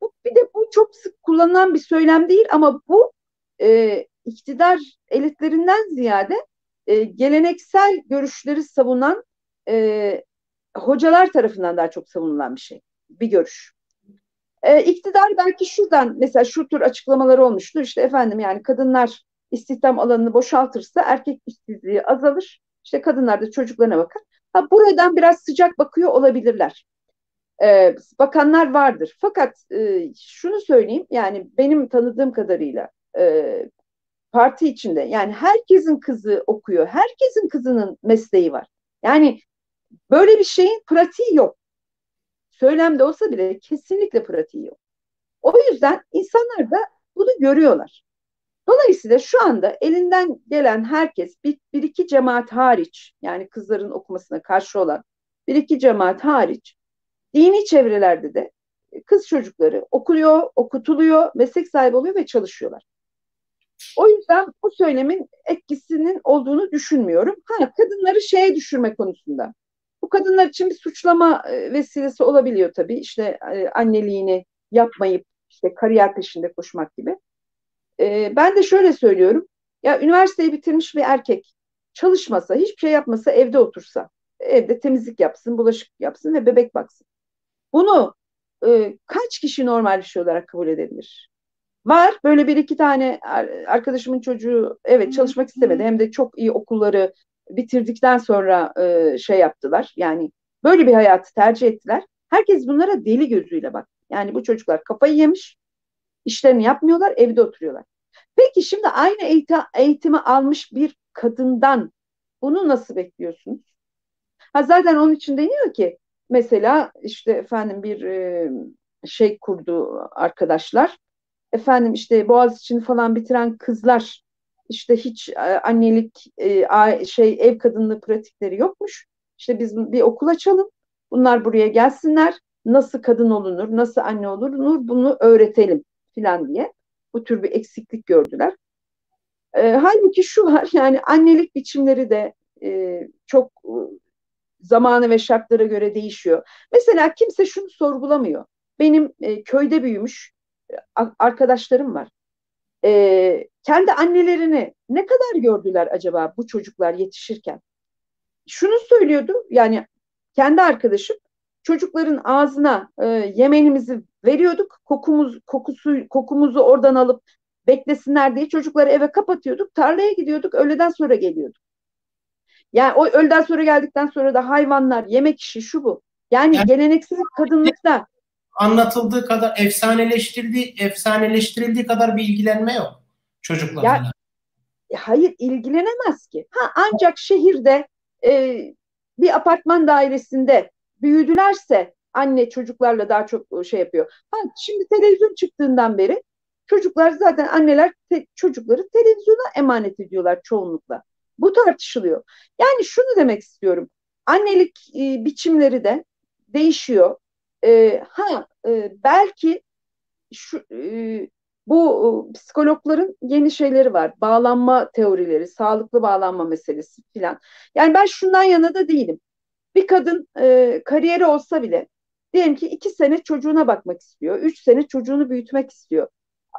S2: bu, bir de bu çok sık kullanılan bir söylem değil ama bu e, iktidar elitlerinden ziyade e, geleneksel görüşleri savunan e, hocalar tarafından daha çok savunulan bir şey, bir görüş. E, iktidar belki şuradan mesela şu tür açıklamaları olmuştur. İşte efendim yani kadınlar istihdam alanını boşaltırsa erkek işsizliği azalır. İşte kadınlar da çocuklarına bakar. Ha, buradan biraz sıcak bakıyor olabilirler. Ee, bakanlar vardır. Fakat e, şunu söyleyeyim yani benim tanıdığım kadarıyla e, parti içinde yani herkesin kızı okuyor. Herkesin kızının mesleği var. Yani böyle bir şeyin pratiği yok. Söylemde olsa bile kesinlikle pratiği yok. O yüzden insanlar da bunu görüyorlar. Dolayısıyla şu anda elinden gelen herkes bir, bir iki cemaat hariç yani kızların okumasına karşı olan bir iki cemaat hariç dini çevrelerde de kız çocukları okuyor, okutuluyor, meslek sahibi oluyor ve çalışıyorlar. O yüzden bu söylemin etkisinin olduğunu düşünmüyorum. Ha, kadınları şeye düşürme konusunda. Bu kadınlar için bir suçlama e, vesilesi olabiliyor tabii. İşte e, anneliğini yapmayıp işte kariyer peşinde koşmak gibi. E, ben de şöyle söylüyorum. Ya üniversiteyi bitirmiş bir erkek çalışmasa, hiçbir şey yapmasa, evde otursa, evde temizlik yapsın, bulaşık yapsın ve bebek baksın. Bunu e, kaç kişi normal bir şey olarak kabul edebilir? Var böyle bir iki tane arkadaşımın çocuğu evet çalışmak istemedi hem de çok iyi okulları bitirdikten sonra e, şey yaptılar. Yani böyle bir hayatı tercih ettiler. Herkes bunlara deli gözüyle bak. Yani bu çocuklar kafayı yemiş, işlerini yapmıyorlar, evde oturuyorlar. Peki şimdi aynı eğitim, eğitimi almış bir kadından bunu nasıl bekliyorsunuz? Ha zaten onun için deniyor ki mesela işte efendim bir e, şey kurdu arkadaşlar. Efendim işte Boğaziçi'ni falan bitiren kızlar işte hiç e, annelik e, şey ev kadınlığı pratikleri yokmuş. İşte biz bir okul açalım. Bunlar buraya gelsinler. Nasıl kadın olunur, nasıl anne olunur bunu öğretelim filan diye. Bu tür bir eksiklik gördüler. E, halbuki şu var yani annelik biçimleri de e, çok zamanı ve şartlara göre değişiyor. Mesela kimse şunu sorgulamıyor. Benim e, köyde büyümüş e, arkadaşlarım var. E, kendi annelerini ne kadar gördüler acaba bu çocuklar yetişirken? Şunu söylüyordu yani kendi arkadaşım çocukların ağzına e, yemeğimizi veriyorduk. Kokumuz kokusu kokumuzu oradan alıp beklesinler diye çocukları eve kapatıyorduk. Tarlaya gidiyorduk. Öğleden sonra geliyorduk. Yani o öğleden sonra geldikten sonra da hayvanlar, yemek işi şu bu. Yani, yani geleneksel kadınlıkta
S1: anlatıldığı kadar efsaneleştirildiği efsaneleştirildiği kadar bir ilgilenme yok çocuklarla. Ya,
S2: hayır ilgilenemez ki. Ha ancak şehirde e, bir apartman dairesinde büyüdülerse anne çocuklarla daha çok e, şey yapıyor. Ha, şimdi televizyon çıktığından beri çocuklar zaten anneler te, çocukları televizyona emanet ediyorlar çoğunlukla. Bu tartışılıyor. Yani şunu demek istiyorum. Annelik e, biçimleri de değişiyor. E, ha e, belki şu e, bu e, psikologların yeni şeyleri var. Bağlanma teorileri, sağlıklı bağlanma meselesi filan. Yani ben şundan yana da değilim. Bir kadın e, kariyeri olsa bile diyelim ki iki sene çocuğuna bakmak istiyor. Üç sene çocuğunu büyütmek istiyor.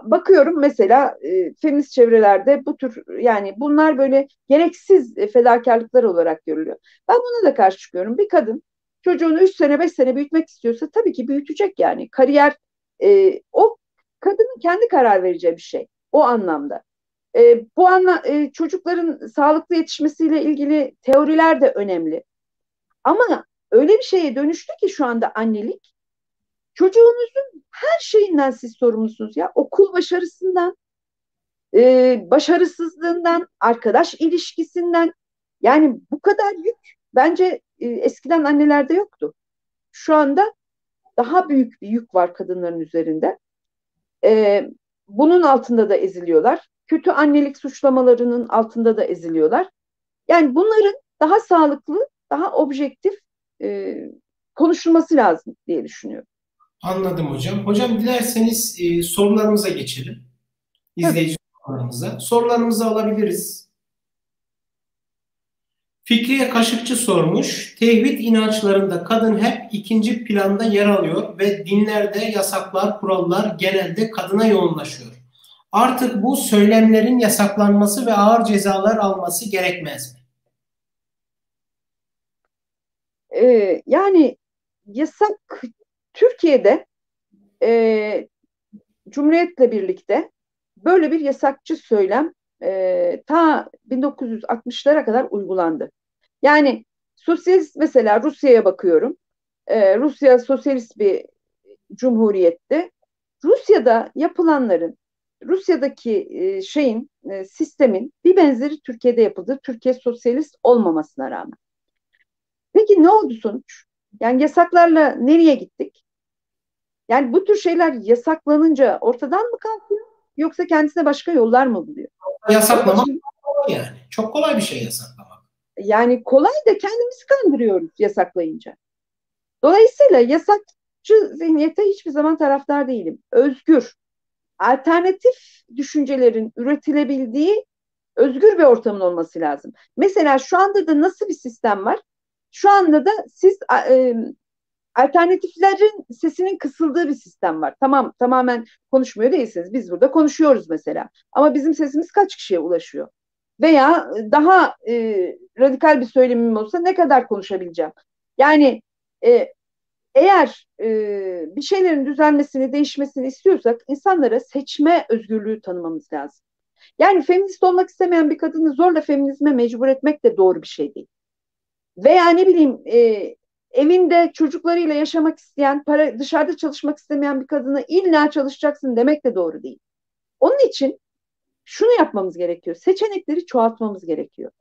S2: Bakıyorum mesela e, feminist çevrelerde bu tür yani bunlar böyle gereksiz e, fedakarlıklar olarak görülüyor. Ben buna da karşı çıkıyorum. Bir kadın çocuğunu üç sene beş sene büyütmek istiyorsa tabii ki büyütecek yani. Kariyer e, o kadının kendi karar vereceği bir şey o anlamda. E, bu anla e, çocukların sağlıklı yetişmesiyle ilgili teoriler de önemli. Ama öyle bir şeye dönüştü ki şu anda annelik çocuğunuzun her şeyinden siz sorumlusunuz ya. Okul başarısından, e, başarısızlığından, arkadaş ilişkisinden. Yani bu kadar yük bence e, eskiden annelerde yoktu. Şu anda daha büyük bir yük var kadınların üzerinde. E, bunun altında da eziliyorlar. Kötü annelik suçlamalarının altında da eziliyorlar. Yani bunların daha sağlıklı, daha objektif e, konuşulması lazım diye düşünüyorum.
S1: Anladım hocam. Hocam dilerseniz e, sorularımıza geçelim. İzleyici sorularımıza. Sorularımızı alabiliriz. Fikriye Kaşıkçı sormuş. Tevhid inançlarında kadın hep ikinci planda yer alıyor ve dinlerde yasaklar, kurallar genelde kadına yoğunlaşıyor. Artık bu söylemlerin yasaklanması ve ağır cezalar alması gerekmez mi?
S2: Ee, yani yasak Türkiye'de e, Cumhuriyet'le birlikte böyle bir yasakçı söylem e, ta 1960'lara kadar uygulandı. Yani sosyalist mesela Rusya'ya bakıyorum. E, Rusya sosyalist bir cumhuriyetti. Rusya'da yapılanların, Rusya'daki e, şeyin, e, sistemin bir benzeri Türkiye'de yapıldı. Türkiye sosyalist olmamasına rağmen. Peki ne oldu sonuç? Yani yasaklarla nereye gittik? Yani bu tür şeyler yasaklanınca ortadan mı kalkıyor? Yoksa kendisine başka yollar mı buluyor?
S1: Yasaklamak kolay yani. Çok kolay bir şey yasaklamak.
S2: Yani kolay da kendimizi kandırıyoruz yasaklayınca. Dolayısıyla yasakçı zihniyete hiçbir zaman taraftar değilim. Özgür, alternatif düşüncelerin üretilebildiği özgür bir ortamın olması lazım. Mesela şu anda da nasıl bir sistem var? Şu anda da siz e, alternatiflerin sesinin kısıldığı bir sistem var. Tamam tamamen konuşmuyor değilsiniz. Biz burada konuşuyoruz mesela. Ama bizim sesimiz kaç kişiye ulaşıyor? Veya daha e, radikal bir söylemim olsa ne kadar konuşabileceğim? Yani e, eğer e, bir şeylerin düzelmesini, değişmesini istiyorsak insanlara seçme özgürlüğü tanımamız lazım. Yani feminist olmak istemeyen bir kadını zorla feminizme mecbur etmek de doğru bir şey değil. Veya ne bileyim e, evinde çocuklarıyla yaşamak isteyen, para dışarıda çalışmak istemeyen bir kadına illa çalışacaksın demek de doğru değil. Onun için şunu yapmamız gerekiyor. Seçenekleri çoğaltmamız gerekiyor.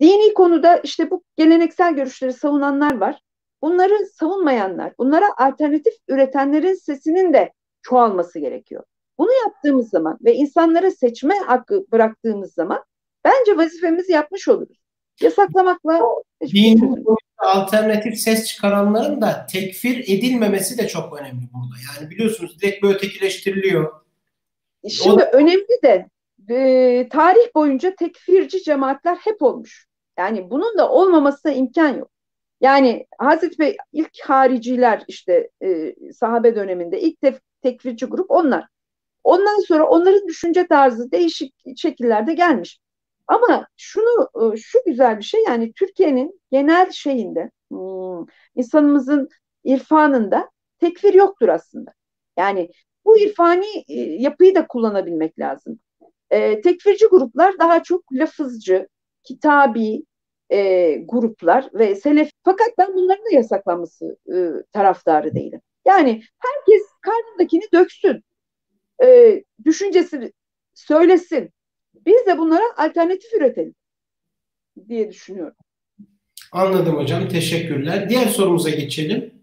S2: Dini konuda işte bu geleneksel görüşleri savunanlar var. Bunları savunmayanlar, bunlara alternatif üretenlerin sesinin de çoğalması gerekiyor. Bunu yaptığımız zaman ve insanlara seçme hakkı bıraktığımız zaman bence vazifemizi yapmış oluruz. Yasaklamakla
S1: dini alternatif ses çıkaranların da tekfir edilmemesi de çok önemli burada. Yani biliyorsunuz direkt böyle ötekileştiriliyor.
S2: Şimdi o... önemli de e, tarih boyunca tekfirci cemaatler hep olmuş. Yani bunun da olmamasına imkan yok. Yani Hazreti Bey ilk hariciler işte e, sahabe döneminde ilk tef, tekfirci grup onlar. Ondan sonra onların düşünce tarzı değişik şekillerde gelmiş. Ama şunu e, şu güzel bir şey yani Türkiye'nin genel şeyinde hmm, insanımızın irfanında tekfir yoktur aslında. Yani bu irfani e, yapıyı da kullanabilmek lazım. E, tekfirci gruplar daha çok lafızcı, kitabi gruplar ve selef. Fakat ben bunların da yasaklanması e, taraftarı değilim. Yani herkes karnındakini döksün, e, düşüncesini söylesin, biz de bunlara alternatif üretelim diye düşünüyorum.
S1: Anladım hocam. Teşekkürler. Diğer sorumuza geçelim.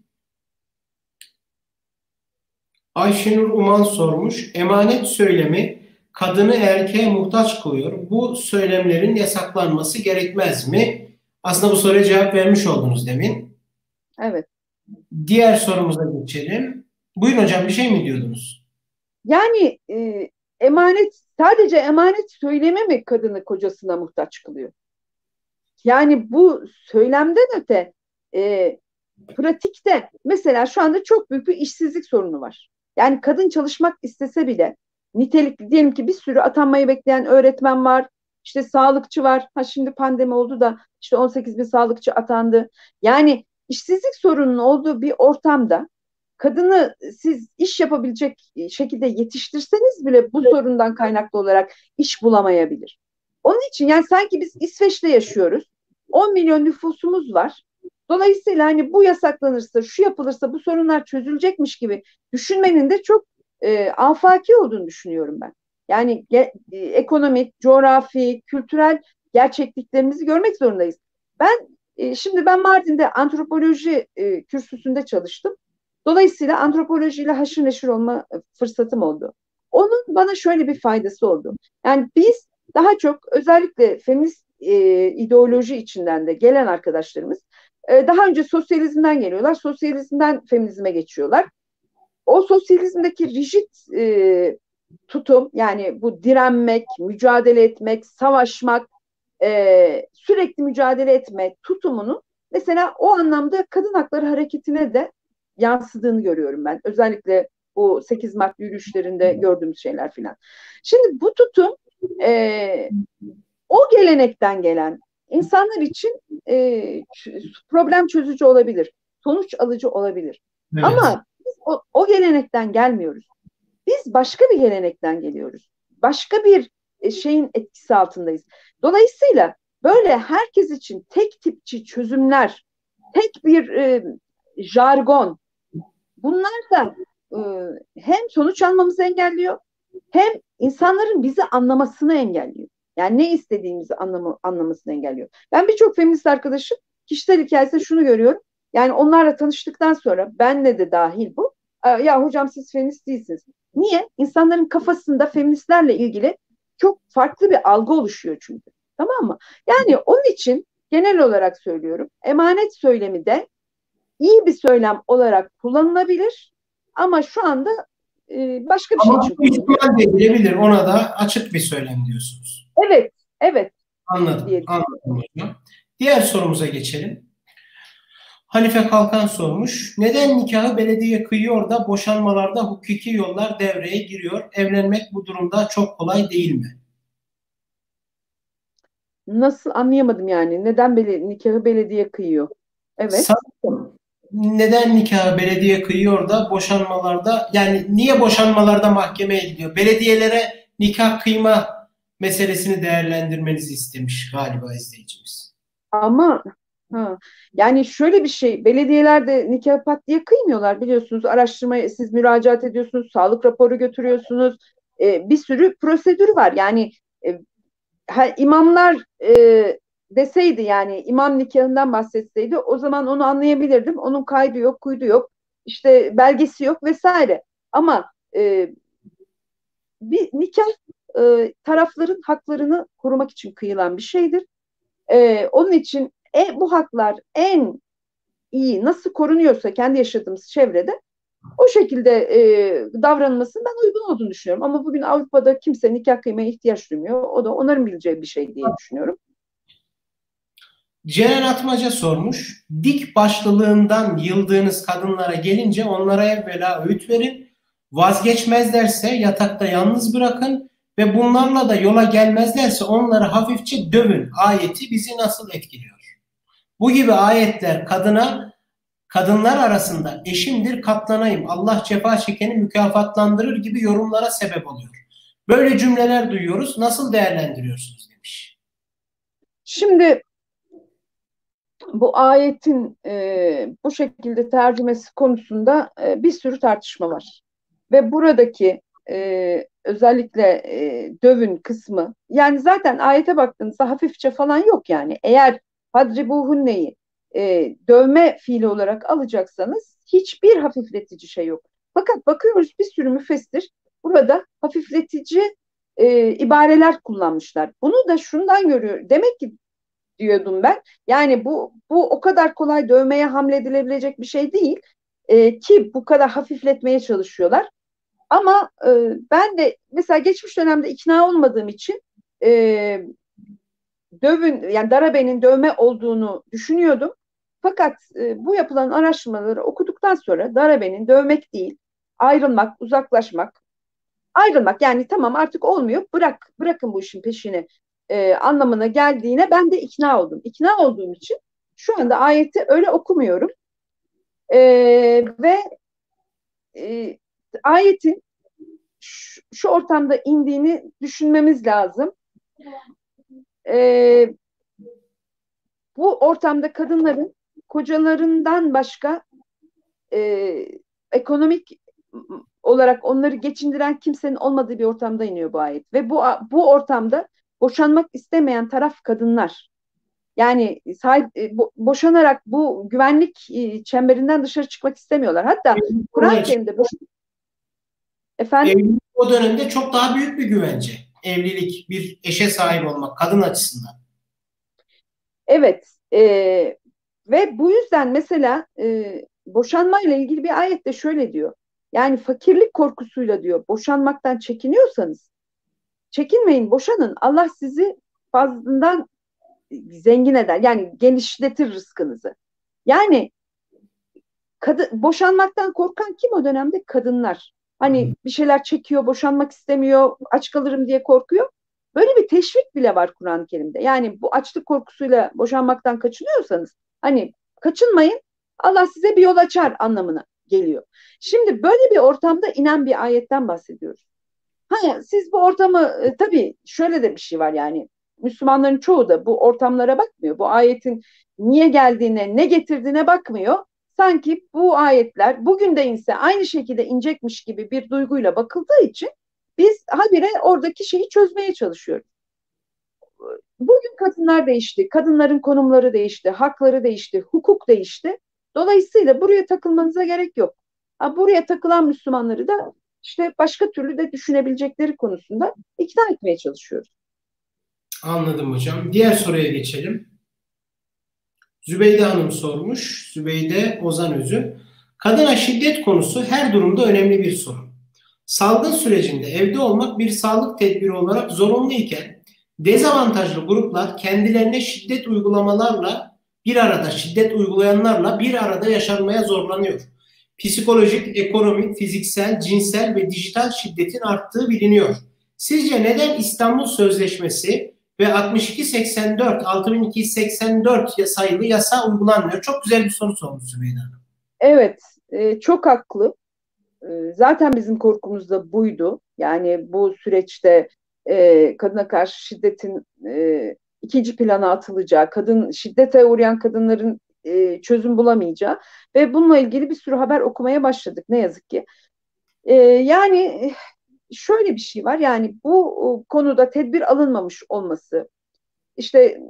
S1: Ayşenur Uman sormuş. Emanet söylemi kadını erkeğe muhtaç kılıyor. Bu söylemlerin yasaklanması gerekmez mi? Aslında bu soruya cevap vermiş oldunuz demin.
S2: Evet.
S1: Diğer sorumuza geçelim. Buyurun hocam bir şey mi diyordunuz?
S2: Yani e, emanet sadece emanet söyleme mi kadını kocasına muhtaç kılıyor? Yani bu söylemden öte e, pratikte mesela şu anda çok büyük bir işsizlik sorunu var. Yani kadın çalışmak istese bile nitelikli diyelim ki bir sürü atanmayı bekleyen öğretmen var, işte sağlıkçı var. Ha şimdi pandemi oldu da işte 18 bin sağlıkçı atandı. Yani işsizlik sorununun olduğu bir ortamda kadını siz iş yapabilecek şekilde yetiştirseniz bile bu sorundan kaynaklı olarak iş bulamayabilir. Onun için yani sanki biz İsveç'te yaşıyoruz. 10 milyon nüfusumuz var. Dolayısıyla hani bu yasaklanırsa, şu yapılırsa bu sorunlar çözülecekmiş gibi düşünmenin de çok e, afaki olduğunu düşünüyorum ben. Yani ge, e, ekonomik, coğrafi, kültürel gerçekliklerimizi görmek zorundayız. Ben e, şimdi ben Mardin'de antropoloji e, kürsüsünde çalıştım. Dolayısıyla antropolojiyle haşır neşir olma fırsatım oldu. Onun bana şöyle bir faydası oldu. Yani biz daha çok özellikle feminist e, ideoloji içinden de gelen arkadaşlarımız e, daha önce sosyalizmden geliyorlar. Sosyalizmden feminizme geçiyorlar. O sosyalizmdeki rigid e, tutum yani bu direnmek, mücadele etmek, savaşmak, e, sürekli mücadele etme tutumunu mesela o anlamda kadın hakları hareketine de yansıdığını görüyorum ben. Özellikle bu 8 Mart yürüyüşlerinde gördüğümüz şeyler filan. Şimdi bu tutum e, o gelenekten gelen insanlar için e, problem çözücü olabilir, sonuç alıcı olabilir. Evet. Ama biz o, o gelenekten gelmiyoruz. Biz başka bir gelenekten geliyoruz. Başka bir e, şeyin etkisi altındayız. Dolayısıyla böyle herkes için tek tipçi çözümler, tek bir e, jargon bunlar da e, hem sonuç almamızı engelliyor hem insanların bizi anlamasını engelliyor. Yani ne istediğimizi anlamı, anlamasını engelliyor. Ben birçok feminist arkadaşım kişisel hikayesinde şunu görüyorum. Yani onlarla tanıştıktan sonra benle de dahil bu. Ya hocam siz feminist değilsiniz. Niye? İnsanların kafasında feministlerle ilgili çok farklı bir algı oluşuyor çünkü. Tamam mı? Yani onun için genel olarak söylüyorum. Emanet söylemi de iyi bir söylem olarak kullanılabilir ama şu anda e, başka bir ama şey
S1: çıkıyor. Ama edilebilir. Ona da açık bir söylem diyorsunuz.
S2: Evet, evet.
S1: Anladım, diyelim. anladım hocam. Diğer sorumuza geçelim. Hanife Kalkan sormuş. Neden nikahı belediye kıyıyor da boşanmalarda hukuki yollar devreye giriyor? Evlenmek bu durumda çok kolay değil mi?
S2: Nasıl anlayamadım yani. Neden bele, nikahı belediye kıyıyor? Evet. Sanırım
S1: neden nikahı belediye kıyıyor da boşanmalarda yani niye boşanmalarda mahkemeye gidiyor? Belediyelere nikah kıyma meselesini değerlendirmenizi istemiş galiba izleyicimiz.
S2: Ama Ha. Yani şöyle bir şey, belediyelerde nikah pat diye kıymıyorlar biliyorsunuz. Araştırmaya siz müracaat ediyorsunuz, sağlık raporu götürüyorsunuz. E, bir sürü prosedür var. Yani e, ha, imamlar e, deseydi yani imam nikahından bahsetseydi o zaman onu anlayabilirdim. Onun kaydı yok, kuydu yok, işte belgesi yok vesaire. Ama e, bir nikah e, tarafların haklarını korumak için kıyılan bir şeydir. E, onun için e, bu haklar en iyi nasıl korunuyorsa kendi yaşadığımız çevrede o şekilde e, davranılmasının ben uygun olduğunu düşünüyorum. Ama bugün Avrupa'da kimse nikah kıymaya ihtiyaç duymuyor. O da onların bileceği bir şey diye düşünüyorum.
S1: Ceren Atmaca sormuş. Dik başlılığından yıldığınız kadınlara gelince onlara evvela öğüt verin. Vazgeçmezlerse yatakta yalnız bırakın ve bunlarla da yola gelmezlerse onları hafifçe dövün. Ayeti bizi nasıl etkiliyor? Bu gibi ayetler kadına kadınlar arasında eşimdir katlanayım Allah cefa çekeni mükafatlandırır gibi yorumlara sebep oluyor. Böyle cümleler duyuyoruz. Nasıl değerlendiriyorsunuz demiş.
S2: Şimdi bu ayetin e, bu şekilde tercümesi konusunda e, bir sürü tartışma var. Ve buradaki e, özellikle e, dövün kısmı yani zaten ayete baktığınızda hafifçe falan yok yani. Eğer hadribuhunneyi e, dövme fiili olarak alacaksanız hiçbir hafifletici şey yok. Fakat bakıyoruz bir sürü müfessir burada hafifletici e, ibareler kullanmışlar. Bunu da şundan görüyor. Demek ki diyordum ben. Yani bu bu o kadar kolay dövmeye hamledilebilecek bir şey değil. E, ki bu kadar hafifletmeye çalışıyorlar. Ama e, ben de mesela geçmiş dönemde ikna olmadığım için e, dövün yani darabenin dövme olduğunu düşünüyordum. Fakat e, bu yapılan araştırmaları okuduktan sonra darabenin dövmek değil, ayrılmak, uzaklaşmak, ayrılmak yani tamam artık olmuyor bırak bırakın bu işin peşini e, anlamına geldiğine ben de ikna oldum. İkna olduğum için şu anda ayeti öyle okumuyorum. E, ve e, ayetin şu, şu ortamda indiğini düşünmemiz lazım e, bu ortamda kadınların kocalarından başka e, ekonomik olarak onları geçindiren kimsenin olmadığı bir ortamda iniyor bu ayet. Ve bu bu ortamda boşanmak istemeyen taraf kadınlar. Yani sahip, e, bo, boşanarak bu güvenlik e, çemberinden dışarı çıkmak istemiyorlar. Hatta Kur'an-ı Kerim'de boş...
S1: Efendim? Evlilik o dönemde çok daha büyük bir güvence. Evlilik, bir eşe sahip olmak kadın açısından.
S2: Evet. E, ve bu yüzden mesela e, boşanma ile ilgili bir ayette şöyle diyor. Yani fakirlik korkusuyla diyor boşanmaktan çekiniyorsanız çekinmeyin boşanın. Allah sizi fazlından zengin eder. Yani genişletir rızkınızı. Yani kadın, boşanmaktan korkan kim o dönemde? Kadınlar. Hani bir şeyler çekiyor, boşanmak istemiyor, aç kalırım diye korkuyor. Böyle bir teşvik bile var Kur'an-ı Kerim'de. Yani bu açlık korkusuyla boşanmaktan kaçınıyorsanız hani kaçınmayın Allah size bir yol açar anlamına geliyor. Şimdi böyle bir ortamda inen bir ayetten bahsediyoruz. Hani siz bu ortamı e, tabii şöyle de bir şey var yani Müslümanların çoğu da bu ortamlara bakmıyor. Bu ayetin niye geldiğine, ne getirdiğine bakmıyor. Sanki bu ayetler bugün de inse aynı şekilde inecekmiş gibi bir duyguyla bakıldığı için biz habire oradaki şeyi çözmeye çalışıyoruz. Bugün kadınlar değişti, kadınların konumları değişti, hakları değişti, hukuk değişti. Dolayısıyla buraya takılmanıza gerek yok. Ha, buraya takılan Müslümanları da işte başka türlü de düşünebilecekleri konusunda ikna etmeye çalışıyoruz.
S1: Anladım hocam. Diğer soruya geçelim. Zübeyde Hanım sormuş. Zübeyde Ozan Özü. Kadına şiddet konusu her durumda önemli bir sorun. Salgın sürecinde evde olmak bir sağlık tedbiri olarak zorunlu iken dezavantajlı gruplar kendilerine şiddet uygulamalarla bir arada şiddet uygulayanlarla bir arada yaşanmaya zorlanıyor. Psikolojik, ekonomik, fiziksel, cinsel ve dijital şiddetin arttığı biliniyor. Sizce neden İstanbul Sözleşmesi ve 6284 6284 sayılı yasa uygulanmıyor? Çok güzel bir soru sormuş Zübeyde Hanım.
S2: Evet, e, çok haklı. E, zaten bizim korkumuz da buydu. Yani bu süreçte e, kadına karşı şiddetin ikinci plana atılacağı, kadın şiddete uğrayan kadınların e, çözüm bulamayacağı ve bununla ilgili bir sürü haber okumaya başladık ne yazık ki. E, yani şöyle bir şey var yani bu konuda tedbir alınmamış olması işte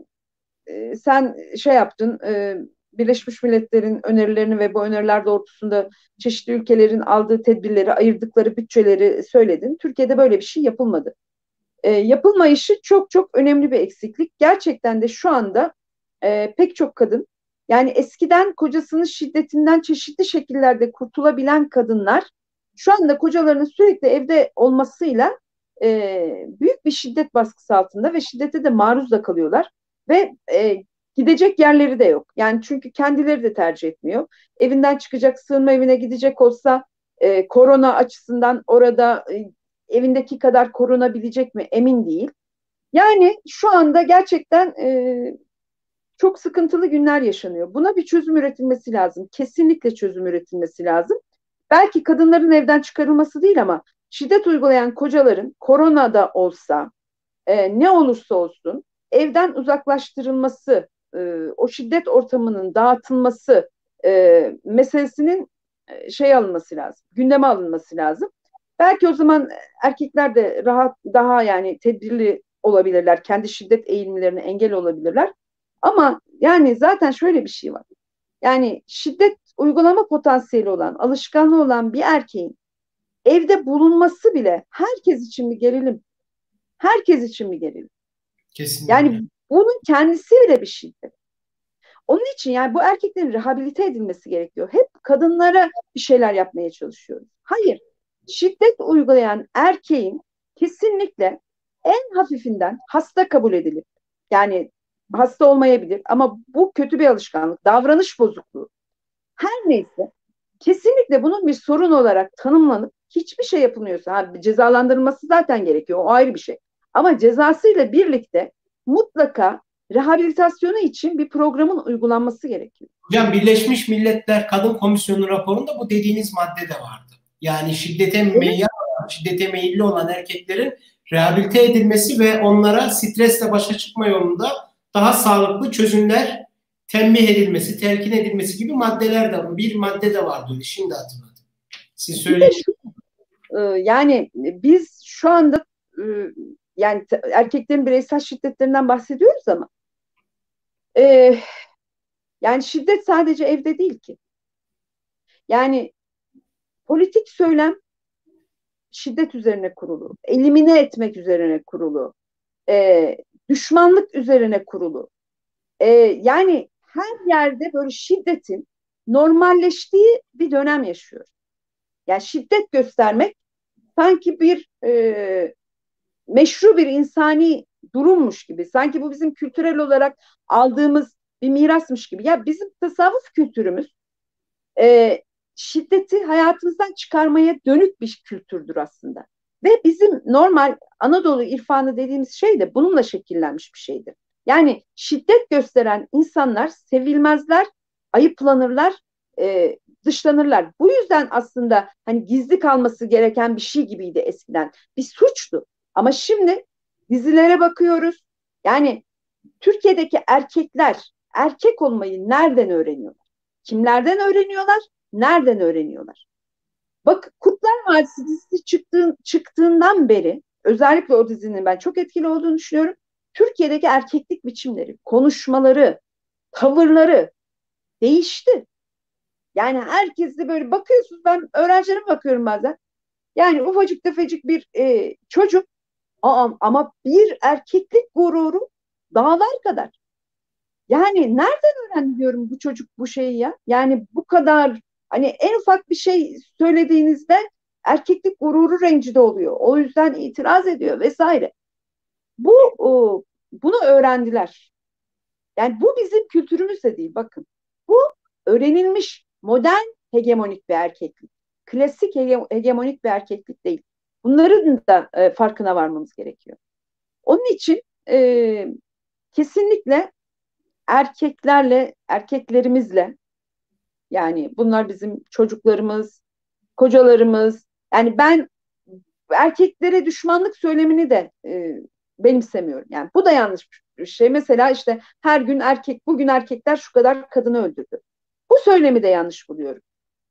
S2: e, sen şey yaptın e, Birleşmiş Milletler'in önerilerini ve bu öneriler doğrultusunda çeşitli ülkelerin aldığı tedbirleri, ayırdıkları bütçeleri söyledin. Türkiye'de böyle bir şey yapılmadı. E, yapılmayışı çok çok önemli bir eksiklik. Gerçekten de şu anda e, pek çok kadın yani eskiden kocasının şiddetinden çeşitli şekillerde kurtulabilen kadınlar şu anda kocalarının sürekli evde olmasıyla e, büyük bir şiddet baskısı altında ve şiddete de maruz da kalıyorlar ve e, gidecek yerleri de yok. Yani çünkü kendileri de tercih etmiyor. Evinden çıkacak, sığınma evine gidecek olsa e, korona açısından orada e, evindeki kadar korunabilecek mi emin değil. Yani şu anda gerçekten e, çok sıkıntılı günler yaşanıyor. Buna bir çözüm üretilmesi lazım. Kesinlikle çözüm üretilmesi lazım. Belki kadınların evden çıkarılması değil ama şiddet uygulayan kocaların koronada olsa e, ne olursa olsun evden uzaklaştırılması, e, o şiddet ortamının dağıtılması e, meselesinin e, şey alınması lazım, gündeme alınması lazım. Belki o zaman erkekler de rahat daha yani tedbirli olabilirler, kendi şiddet eğilimlerine engel olabilirler. Ama yani zaten şöyle bir şey var. Yani şiddet uygulama potansiyeli olan, alışkanlığı olan bir erkeğin evde bulunması bile herkes için bir gerilim. Herkes için bir gerilim. Kesinlikle. Yani bunun kendisi bile bir şiddet. Onun için yani bu erkeklerin rehabilite edilmesi gerekiyor. Hep kadınlara bir şeyler yapmaya çalışıyoruz. Hayır. Şiddet uygulayan erkeğin kesinlikle en hafifinden hasta kabul edilip yani hasta olmayabilir ama bu kötü bir alışkanlık, davranış bozukluğu. Her neyse kesinlikle bunun bir sorun olarak tanımlanıp hiçbir şey yapılmıyorsa ha, cezalandırılması zaten gerekiyor o ayrı bir şey. Ama cezasıyla birlikte mutlaka rehabilitasyonu için bir programın uygulanması gerekiyor.
S1: Hocam Birleşmiş Milletler Kadın Komisyonu raporunda bu dediğiniz madde de vardı. Yani şiddete meyilli, şiddete meyilli olan erkeklerin rehabilite edilmesi ve onlara stresle başa çıkma yolunda daha sağlıklı çözümler tembih edilmesi, telkin edilmesi gibi maddeler de bir madde de vardı öyle şimdi hatırladım. Siz söyleyin.
S2: E, yani biz şu anda e, yani erkeklerin bireysel şiddetlerinden bahsediyoruz ama e, yani şiddet sadece evde değil ki. Yani politik söylem şiddet üzerine kurulu, elimine etmek üzerine kurulu, e, düşmanlık üzerine kurulu. E, yani her yerde böyle şiddetin normalleştiği bir dönem yaşıyor. Yani şiddet göstermek sanki bir e, meşru bir insani durummuş gibi. Sanki bu bizim kültürel olarak aldığımız bir mirasmış gibi. Ya bizim tasavvuf kültürümüz e, şiddeti hayatımızdan çıkarmaya dönük bir kültürdür aslında. Ve bizim normal Anadolu irfanı dediğimiz şey de bununla şekillenmiş bir şeydir. Yani şiddet gösteren insanlar sevilmezler, ayıplanırlar, e, dışlanırlar. Bu yüzden aslında hani gizli kalması gereken bir şey gibiydi eskiden. Bir suçtu. Ama şimdi dizilere bakıyoruz. Yani Türkiye'deki erkekler erkek olmayı nereden öğreniyorlar? Kimlerden öğreniyorlar? Nereden öğreniyorlar? Bak Kurtlar Vadisi dizisi çıktığın, çıktığından beri özellikle o dizinin ben çok etkili olduğunu düşünüyorum. Türkiye'deki erkeklik biçimleri, konuşmaları, tavırları değişti. Yani herkes de böyle bakıyorsunuz ben öğrencilerime bakıyorum bazen. Yani ufacık tefecik bir e, çocuk ama bir erkeklik gururu dağlar kadar. Yani nereden öğrendi diyorum bu çocuk bu şeyi ya? Yani bu kadar hani en ufak bir şey söylediğinizde erkeklik gururu rencide oluyor. O yüzden itiraz ediyor vesaire. Bu o, bunu öğrendiler. Yani bu bizim kültürümüz de değil bakın. Bu öğrenilmiş modern hegemonik bir erkeklik. Klasik hegemonik bir erkeklik değil. Bunların da e, farkına varmamız gerekiyor. Onun için e, kesinlikle erkeklerle, erkeklerimizle yani bunlar bizim çocuklarımız, kocalarımız. Yani ben erkeklere düşmanlık söylemini de e, benimsemiyorum. Yani bu da yanlış bir şey. Mesela işte her gün erkek, bugün erkekler şu kadar kadını öldürdü. Bu söylemi de yanlış buluyorum.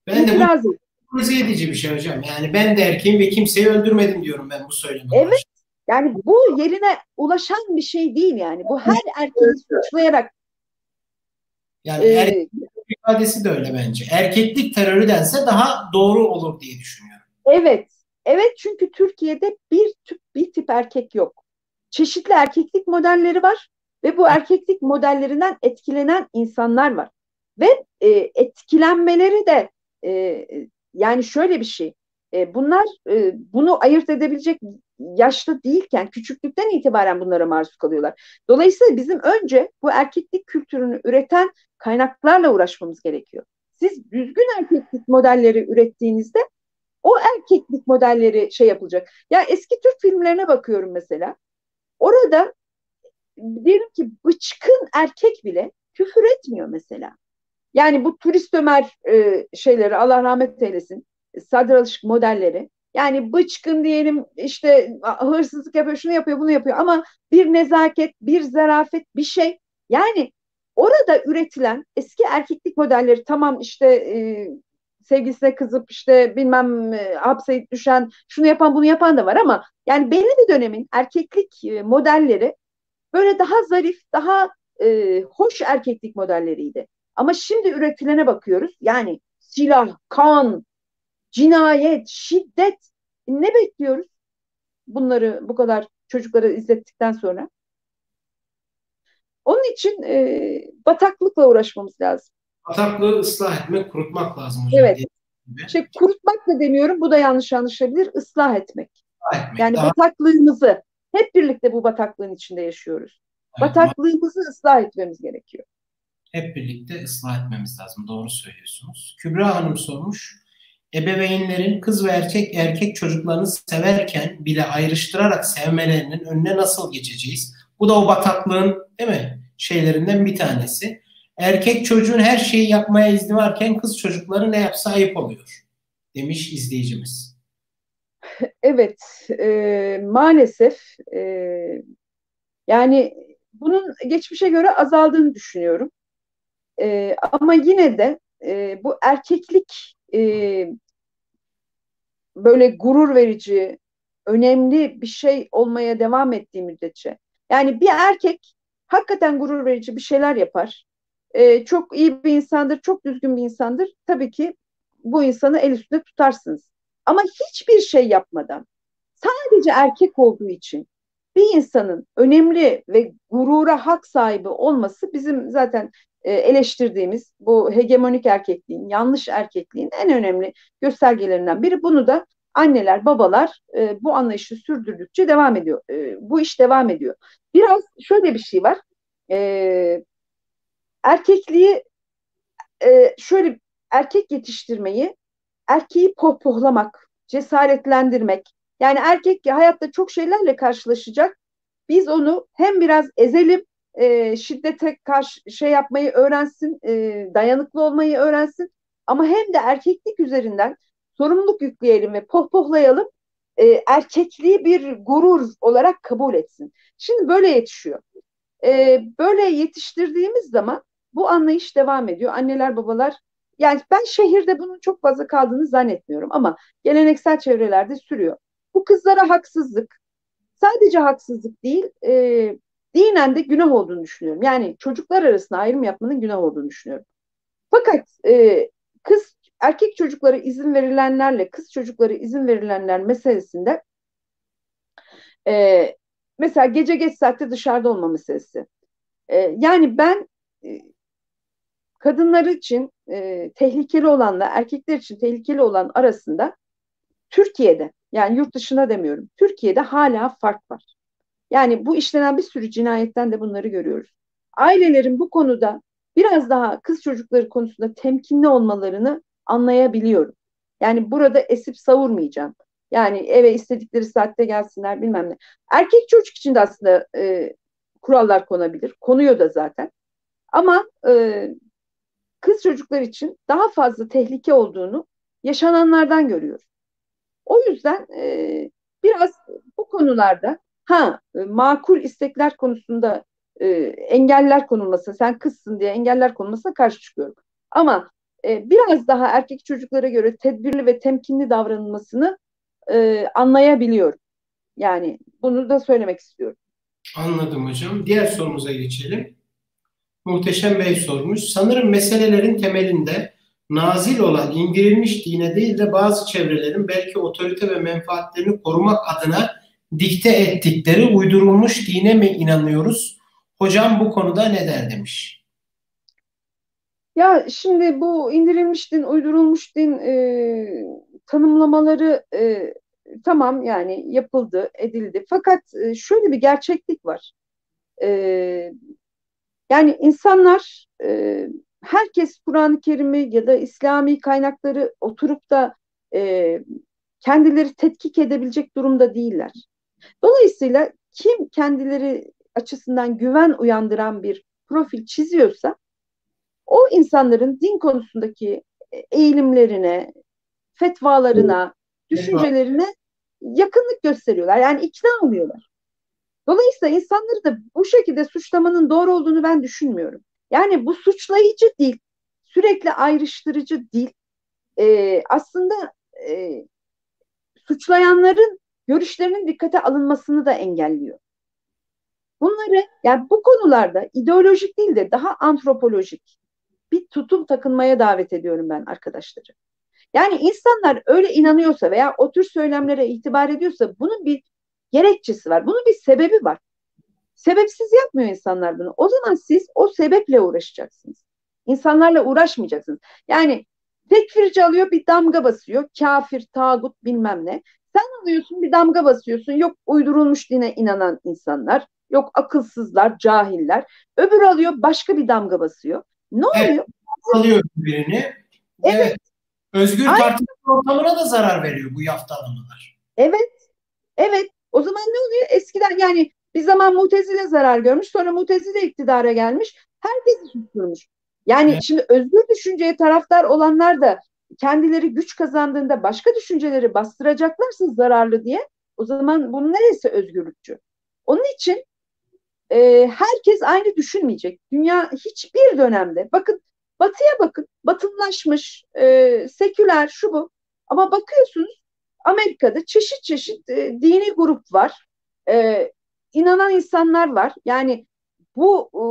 S1: Ben de bu Kırmızı edici bir şey hocam. Yani ben de erkeğim ve kimseyi öldürmedim diyorum ben bu söylemi.
S2: Evet. Yani bu yerine ulaşan bir şey değil yani. Bu her erkeği suçlayarak
S1: yani ee, erkek ifadesi de öyle bence. Erkeklik terörü dense daha doğru olur diye düşünüyorum.
S2: Evet. Evet çünkü Türkiye'de bir tip, bir tip erkek yok. Çeşitli erkeklik modelleri var ve bu erkeklik modellerinden etkilenen insanlar var. Ve e, etkilenmeleri de e, yani şöyle bir şey. E, bunlar e, bunu ayırt edebilecek yaşlı değilken küçüklükten itibaren bunlara maruz kalıyorlar. Dolayısıyla bizim önce bu erkeklik kültürünü üreten kaynaklarla uğraşmamız gerekiyor. Siz düzgün erkeklik modelleri ürettiğinizde o erkeklik modelleri şey yapılacak. Ya eski Türk filmlerine bakıyorum mesela. Orada diyelim ki bıçkın erkek bile küfür etmiyor mesela. Yani bu turist Ömer e, şeyleri Allah rahmet eylesin. Sadr Alışık modelleri. Yani bıçkın diyelim işte hırsızlık yapıyor, şunu yapıyor, bunu yapıyor ama bir nezaket, bir zarafet, bir şey. Yani orada üretilen eski erkeklik modelleri tamam işte e, sevgilisine kızıp işte bilmem e, hapse düşen, şunu yapan, bunu yapan da var ama yani belli bir dönemin erkeklik e, modelleri böyle daha zarif, daha e, hoş erkeklik modelleriydi. Ama şimdi üretilene bakıyoruz. Yani silah, kan, cinayet, şiddet. Ne bekliyoruz? Bunları bu kadar çocuklara izlettikten sonra. Onun için e, bataklıkla uğraşmamız lazım.
S1: Bataklığı ıslah etmek, kurutmak lazım hocam.
S2: Evet. Şey, kurutmak da demiyorum. Bu da yanlış anlaşılabilir. Islah etmek. Islah etmek yani daha... bataklığımızı hep birlikte bu bataklığın içinde yaşıyoruz. Evet. Bataklığımızı ıslah etmemiz gerekiyor
S1: hep birlikte ıslah etmemiz lazım. Doğru söylüyorsunuz. Kübra Hanım sormuş. Ebeveynlerin kız ve erkek erkek çocuklarını severken bile ayrıştırarak sevmelerinin önüne nasıl geçeceğiz? Bu da o bataklığın değil mi? Şeylerinden bir tanesi. Erkek çocuğun her şeyi yapmaya izni varken kız çocukları ne yapsa ayıp oluyor. Demiş izleyicimiz.
S2: Evet, e, maalesef e, yani bunun geçmişe göre azaldığını düşünüyorum. E, ama yine de e, bu erkeklik e, böyle gurur verici, önemli bir şey olmaya devam ettiği müddetçe. Yani bir erkek hakikaten gurur verici bir şeyler yapar. E, çok iyi bir insandır, çok düzgün bir insandır. Tabii ki bu insanı el üstünde tutarsınız. Ama hiçbir şey yapmadan, sadece erkek olduğu için bir insanın önemli ve gurura hak sahibi olması bizim zaten e, eleştirdiğimiz bu hegemonik erkekliğin, yanlış erkekliğin en önemli göstergelerinden biri. Bunu da anneler, babalar e, bu anlayışı sürdürdükçe devam ediyor. E, bu iş devam ediyor. Biraz şöyle bir şey var. Erkekliği e, şöyle erkek yetiştirmeyi, erkeği pohpohlamak, cesaretlendirmek. Yani erkek hayatta çok şeylerle karşılaşacak. Biz onu hem biraz ezelim, e, şiddete karşı şey yapmayı öğrensin, e, dayanıklı olmayı öğrensin. Ama hem de erkeklik üzerinden sorumluluk yükleyelim ve pohpohlayalım. E, erkekliği bir gurur olarak kabul etsin. Şimdi böyle yetişiyor. E, böyle yetiştirdiğimiz zaman bu anlayış devam ediyor. Anneler babalar yani ben şehirde bunun çok fazla kaldığını zannetmiyorum ama geleneksel çevrelerde sürüyor. Bu kızlara haksızlık, sadece haksızlık değil, e, dinen de günah olduğunu düşünüyorum. Yani çocuklar arasında ayrım yapmanın günah olduğunu düşünüyorum. Fakat e, kız erkek çocuklara izin verilenlerle kız çocuklara izin verilenler meselesinde e, mesela gece geç saatte dışarıda olma meselesi. E, yani ben e, kadınlar için e, tehlikeli olanla erkekler için tehlikeli olan arasında Türkiye'de yani yurt dışına demiyorum. Türkiye'de hala fark var. Yani bu işlenen bir sürü cinayetten de bunları görüyoruz. Ailelerin bu konuda biraz daha kız çocukları konusunda temkinli olmalarını anlayabiliyorum. Yani burada esip savurmayacağım. Yani eve istedikleri saatte gelsinler bilmem ne. Erkek çocuk için de aslında e, kurallar konabilir. Konuyor da zaten. Ama e, kız çocuklar için daha fazla tehlike olduğunu yaşananlardan görüyoruz. O yüzden e, biraz bu konularda ha e, makul istekler konusunda e, engeller konulması, sen kızsın diye engeller konulmasına karşı çıkıyorum. Ama e, biraz daha erkek çocuklara göre tedbirli ve temkinli davranılmasını e, anlayabiliyorum. Yani bunu da söylemek istiyorum.
S1: Anladım hocam. Diğer sorumuza geçelim. Muhteşem Bey sormuş. Sanırım meselelerin temelinde nazil olan indirilmiş dine değil de bazı çevrelerin belki otorite ve menfaatlerini korumak adına dikte ettikleri uydurulmuş dine mi inanıyoruz? Hocam bu konuda ne der demiş.
S2: Ya şimdi bu indirilmiş din, uydurulmuş din e, tanımlamaları e, tamam yani yapıldı, edildi. Fakat e, şöyle bir gerçeklik var. E, yani insanlar, e, herkes Kur'an-ı Kerim'i ya da İslami kaynakları oturup da e, kendileri tetkik edebilecek durumda değiller. Dolayısıyla kim kendileri açısından güven uyandıran bir profil çiziyorsa o insanların din konusundaki eğilimlerine, fetvalarına, düşüncelerine yakınlık gösteriyorlar. Yani ikna oluyorlar. Dolayısıyla insanları da bu şekilde suçlamanın doğru olduğunu ben düşünmüyorum. Yani bu suçlayıcı değil, sürekli ayrıştırıcı değil. Ee, aslında e, suçlayanların görüşlerinin dikkate alınmasını da engelliyor. Bunları yani bu konularda ideolojik değil de daha antropolojik bir tutum takınmaya davet ediyorum ben arkadaşları. Yani insanlar öyle inanıyorsa veya o tür söylemlere itibar ediyorsa bunun bir gerekçesi var. Bunun bir sebebi var. Sebepsiz yapmıyor insanlar bunu. O zaman siz o sebeple uğraşacaksınız. İnsanlarla uğraşmayacaksınız. Yani tekfirci alıyor bir damga basıyor. Kafir, tağut bilmem ne. Sen alıyorsun bir damga basıyorsun. Yok uydurulmuş dine inanan insanlar. Yok akılsızlar, cahiller. Öbür alıyor başka bir damga basıyor. Ne evet, oluyor?
S1: Alıyor birini. Evet. evet. Özgür tartışma ortamına da zarar veriyor bu yaftalamalar.
S2: Evet. Evet. O zaman ne oluyor? Eskiden yani bir zaman Mutezile zarar görmüş. Sonra Mutezile iktidara gelmiş. Herkesi susturmuş. Yani evet. şimdi özgür düşünceye taraftar olanlar da kendileri güç kazandığında başka düşünceleri bastıracaklarsa zararlı diye o zaman bunun neresi özgürlükçü? Onun için e, herkes aynı düşünmeyecek. Dünya hiçbir dönemde bakın Batıya bakın, batılılaşmış, e, seküler, şu bu. Ama bakıyorsunuz Amerika'da çeşit çeşit e, dini grup var. E, inanan insanlar var. Yani bu e,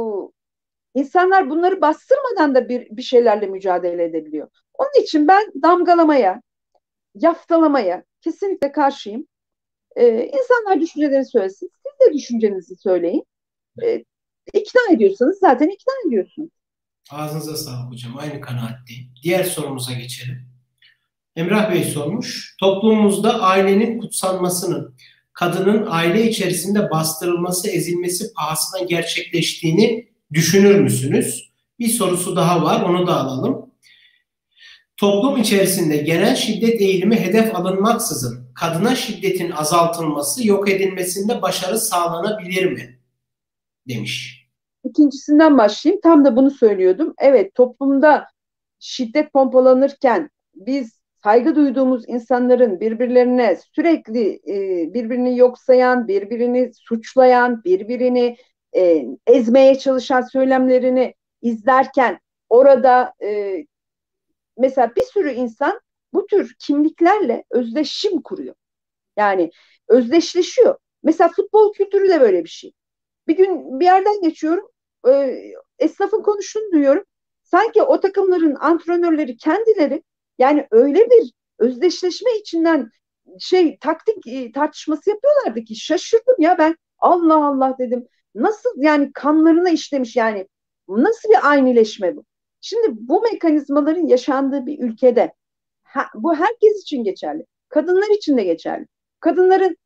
S2: insanlar bunları bastırmadan da bir, bir şeylerle mücadele edebiliyor. Onun için ben damgalamaya, yaftalamaya kesinlikle karşıyım. E, insanlar düşüncelerini söylesin. Siz de düşüncenizi söyleyin. E, ikna ediyorsanız zaten ikna ediyorsunuz.
S1: Ağzınıza sağlık hocam. Aynı kanaatteyim. Diğer sorumuza geçelim. Emrah Bey sormuş. Toplumumuzda ailenin kutsanmasının kadının aile içerisinde bastırılması, ezilmesi pahasına gerçekleştiğini düşünür müsünüz? Bir sorusu daha var. Onu da alalım. Toplum içerisinde genel şiddet eğilimi hedef alınmaksızın kadına şiddetin azaltılması, yok edilmesinde başarı sağlanabilir mi? Demiş.
S2: İkincisinden başlayayım. Tam da bunu söylüyordum. Evet toplumda şiddet pompalanırken biz saygı duyduğumuz insanların birbirlerine sürekli e, birbirini yoksayan, birbirini suçlayan, birbirini e, ezmeye çalışan söylemlerini izlerken orada e, mesela bir sürü insan bu tür kimliklerle özdeşim kuruyor. Yani özdeşleşiyor. Mesela futbol kültürü de böyle bir şey. Bir gün bir yerden geçiyorum, esnafın konuştuğunu duyuyorum. Sanki o takımların antrenörleri kendileri yani öyle bir özdeşleşme içinden şey taktik e, tartışması yapıyorlardı ki şaşırdım ya ben Allah Allah dedim. Nasıl yani kanlarına işlemiş yani nasıl bir aynileşme bu? Şimdi bu mekanizmaların yaşandığı bir ülkede bu herkes için geçerli. Kadınlar için de geçerli. Kadınların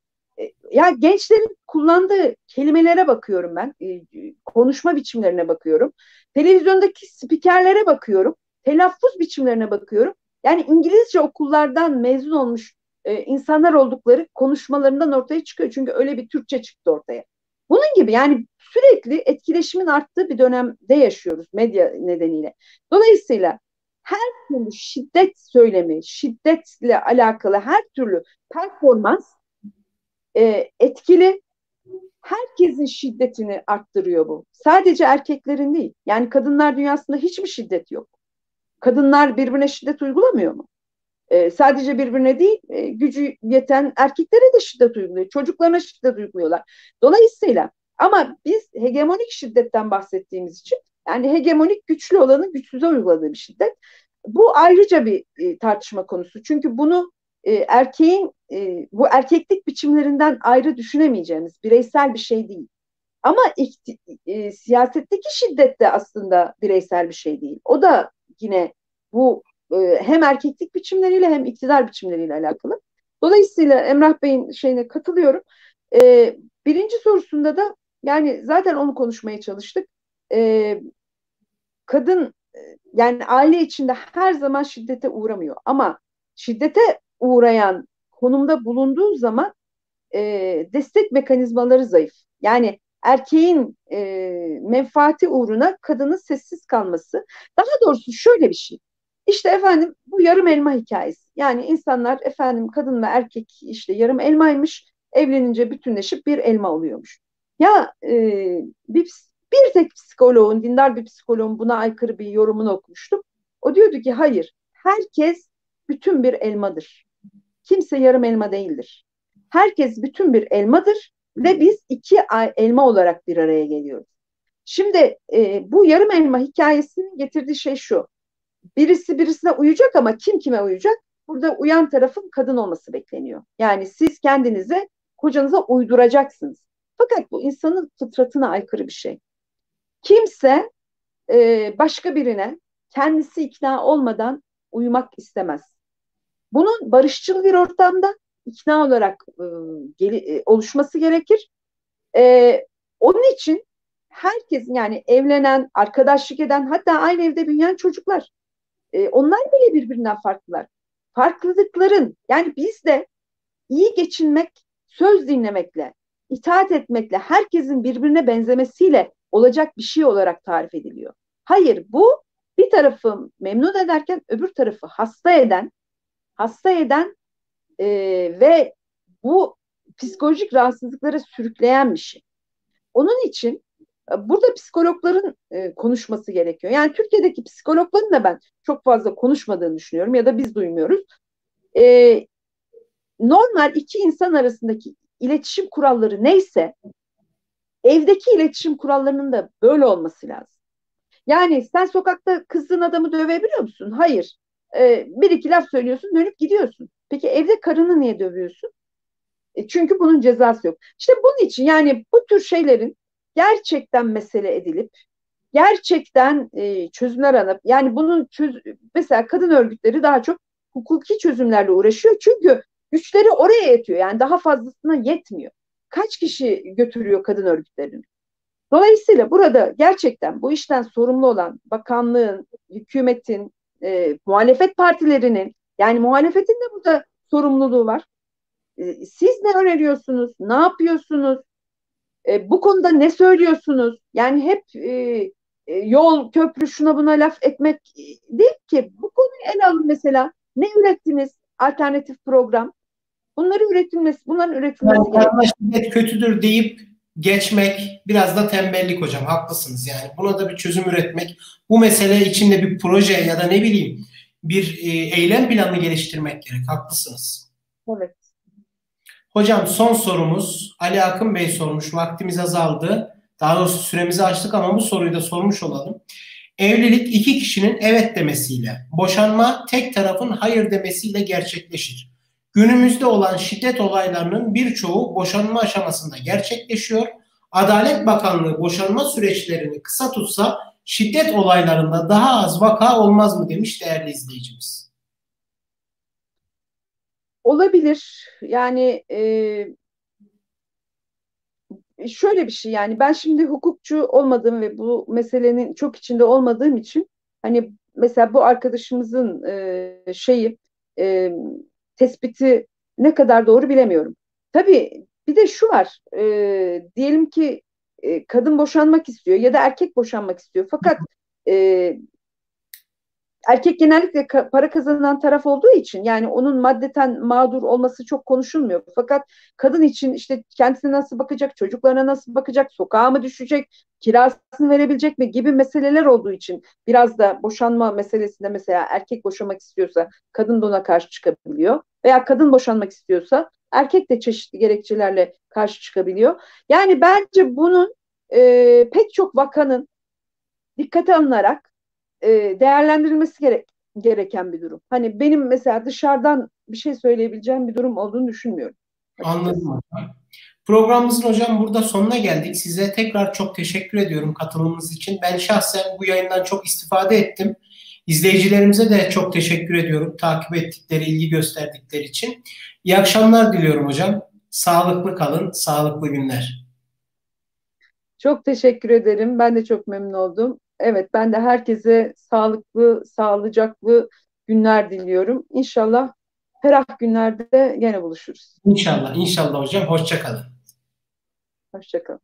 S2: e, ya gençlerin kullandığı kelimelere bakıyorum ben. E, konuşma biçimlerine bakıyorum. Televizyondaki spikerlere bakıyorum. Telaffuz biçimlerine bakıyorum. Yani İngilizce okullardan mezun olmuş e, insanlar oldukları konuşmalarından ortaya çıkıyor. Çünkü öyle bir Türkçe çıktı ortaya. Bunun gibi yani sürekli etkileşimin arttığı bir dönemde yaşıyoruz medya nedeniyle. Dolayısıyla her türlü şiddet söylemi, şiddetle alakalı her türlü performans e, etkili. Herkesin şiddetini arttırıyor bu. Sadece erkeklerin değil. Yani kadınlar dünyasında hiçbir şiddet yok. Kadınlar birbirine şiddet uygulamıyor mu? E, sadece birbirine değil, e, gücü yeten erkeklere de şiddet uyguluyor. Çocuklarına şiddet uyguluyorlar. Dolayısıyla ama biz hegemonik şiddetten bahsettiğimiz için yani hegemonik güçlü olanın güçsüze uyguladığı bir şiddet. Bu ayrıca bir e, tartışma konusu. Çünkü bunu e, erkeğin e, bu erkeklik biçimlerinden ayrı düşünemeyeceğimiz bireysel bir şey değil. Ama e, siyasetteki şiddet de aslında bireysel bir şey değil. O da yine bu e, hem erkeklik biçimleriyle hem iktidar biçimleriyle alakalı. Dolayısıyla Emrah Bey'in şeyine katılıyorum. E, birinci sorusunda da yani zaten onu konuşmaya çalıştık. E, kadın e, yani aile içinde her zaman şiddete uğramıyor ama şiddete uğrayan konumda bulunduğu zaman e, destek mekanizmaları zayıf. Yani erkeğin e, menfaati uğruna kadının sessiz kalması. Daha doğrusu şöyle bir şey. İşte efendim bu yarım elma hikayesi. Yani insanlar efendim kadın ve erkek işte yarım elmaymış. Evlenince bütünleşip bir elma oluyormuş. Ya e, bir, bir tek psikoloğun, dindar bir psikoloğun buna aykırı bir yorumunu okumuştum. O diyordu ki hayır, herkes bütün bir elmadır. Kimse yarım elma değildir. Herkes bütün bir elmadır ve biz iki elma olarak bir araya geliyoruz. Şimdi e, bu yarım elma hikayesinin getirdiği şey şu. Birisi birisine uyacak ama kim kime uyacak? Burada uyan tarafın kadın olması bekleniyor. Yani siz kendinize kocanıza uyduracaksınız. Fakat bu insanın fıtratına aykırı bir şey. Kimse e, başka birine kendisi ikna olmadan uyumak istemez. Bunun barışçıl bir ortamda ikna olarak e, geli, e, oluşması gerekir. E, onun için herkes yani evlenen, arkadaşlık eden hatta aynı evde büyüyen çocuklar e, onlar bile birbirinden farklılar. Farklılıkların yani bizde iyi geçinmek söz dinlemekle, itaat etmekle, herkesin birbirine benzemesiyle olacak bir şey olarak tarif ediliyor. Hayır bu bir tarafı memnun ederken öbür tarafı hasta eden, hasta eden e, ve bu psikolojik rahatsızlıklara sürükleyen bir şey. Onun için Burada psikologların e, konuşması gerekiyor. Yani Türkiye'deki psikologların da ben çok fazla konuşmadığını düşünüyorum ya da biz duymuyoruz. E, normal iki insan arasındaki iletişim kuralları neyse evdeki iletişim kurallarının da böyle olması lazım. Yani sen sokakta kızdığın adamı dövebiliyor musun? Hayır. E, bir iki laf söylüyorsun dönüp gidiyorsun. Peki evde karını niye dövüyorsun? E, çünkü bunun cezası yok. İşte bunun için yani bu tür şeylerin gerçekten mesele edilip gerçekten e, çözümler aranıp yani bunun çöz mesela kadın örgütleri daha çok hukuki çözümlerle uğraşıyor. Çünkü güçleri oraya yetiyor. Yani daha fazlasına yetmiyor. Kaç kişi götürüyor kadın örgütlerini? Dolayısıyla burada gerçekten bu işten sorumlu olan bakanlığın, hükümetin, e, muhalefet partilerinin yani muhalefetin de burada sorumluluğu var. E, siz ne öneriyorsunuz? Ne yapıyorsunuz? E, bu konuda ne söylüyorsunuz? Yani hep e, e, yol, köprü, şuna buna laf etmek değil ki. Bu konuyu ele alın mesela. Ne ürettiniz? Alternatif program. Bunları üretilmesi, bunların üretilmesi
S1: yani gerekiyor. kötüdür deyip geçmek biraz da tembellik hocam. Haklısınız yani. Buna da bir çözüm üretmek. Bu mesele içinde bir proje ya da ne bileyim bir e, eylem planı geliştirmek gerek. Haklısınız.
S2: Evet.
S1: Hocam son sorumuz Ali Akın Bey sormuş. Vaktimiz azaldı. Daha doğrusu süremizi açtık ama bu soruyu da sormuş olalım. Evlilik iki kişinin evet demesiyle, boşanma tek tarafın hayır demesiyle gerçekleşir. Günümüzde olan şiddet olaylarının birçoğu boşanma aşamasında gerçekleşiyor. Adalet Bakanlığı boşanma süreçlerini kısa tutsa şiddet olaylarında daha az vaka olmaz mı demiş değerli izleyicimiz.
S2: Olabilir. Yani e, şöyle bir şey yani ben şimdi hukukçu olmadığım ve bu meselenin çok içinde olmadığım için hani mesela bu arkadaşımızın e, şeyi e, tespiti ne kadar doğru bilemiyorum. Tabii bir de şu var e, diyelim ki e, kadın boşanmak istiyor ya da erkek boşanmak istiyor fakat e, erkek genellikle ka- para kazanan taraf olduğu için yani onun maddeten mağdur olması çok konuşulmuyor. Fakat kadın için işte kendisine nasıl bakacak, çocuklarına nasıl bakacak, sokağa mı düşecek, kirasını verebilecek mi gibi meseleler olduğu için biraz da boşanma meselesinde mesela erkek boşanmak istiyorsa kadın da ona karşı çıkabiliyor. Veya kadın boşanmak istiyorsa erkek de çeşitli gerekçelerle karşı çıkabiliyor. Yani bence bunun e, pek çok vakanın dikkate alınarak e, değerlendirilmesi gerek, gereken bir durum. Hani benim mesela dışarıdan bir şey söyleyebileceğim bir durum olduğunu düşünmüyorum.
S1: Anladım. Programımızın hocam burada sonuna geldik. Size tekrar çok teşekkür ediyorum katılımınız için. Ben şahsen bu yayından çok istifade ettim. İzleyicilerimize de çok teşekkür ediyorum. Takip ettikleri, ilgi gösterdikleri için. İyi akşamlar diliyorum hocam. Sağlıklı kalın, sağlıklı günler.
S2: Çok teşekkür ederim. Ben de çok memnun oldum evet ben de herkese sağlıklı, sağlıcaklı günler diliyorum. İnşallah ferah günlerde gene buluşuruz.
S1: İnşallah, inşallah hocam. Hoşçakalın.
S2: Hoşçakalın.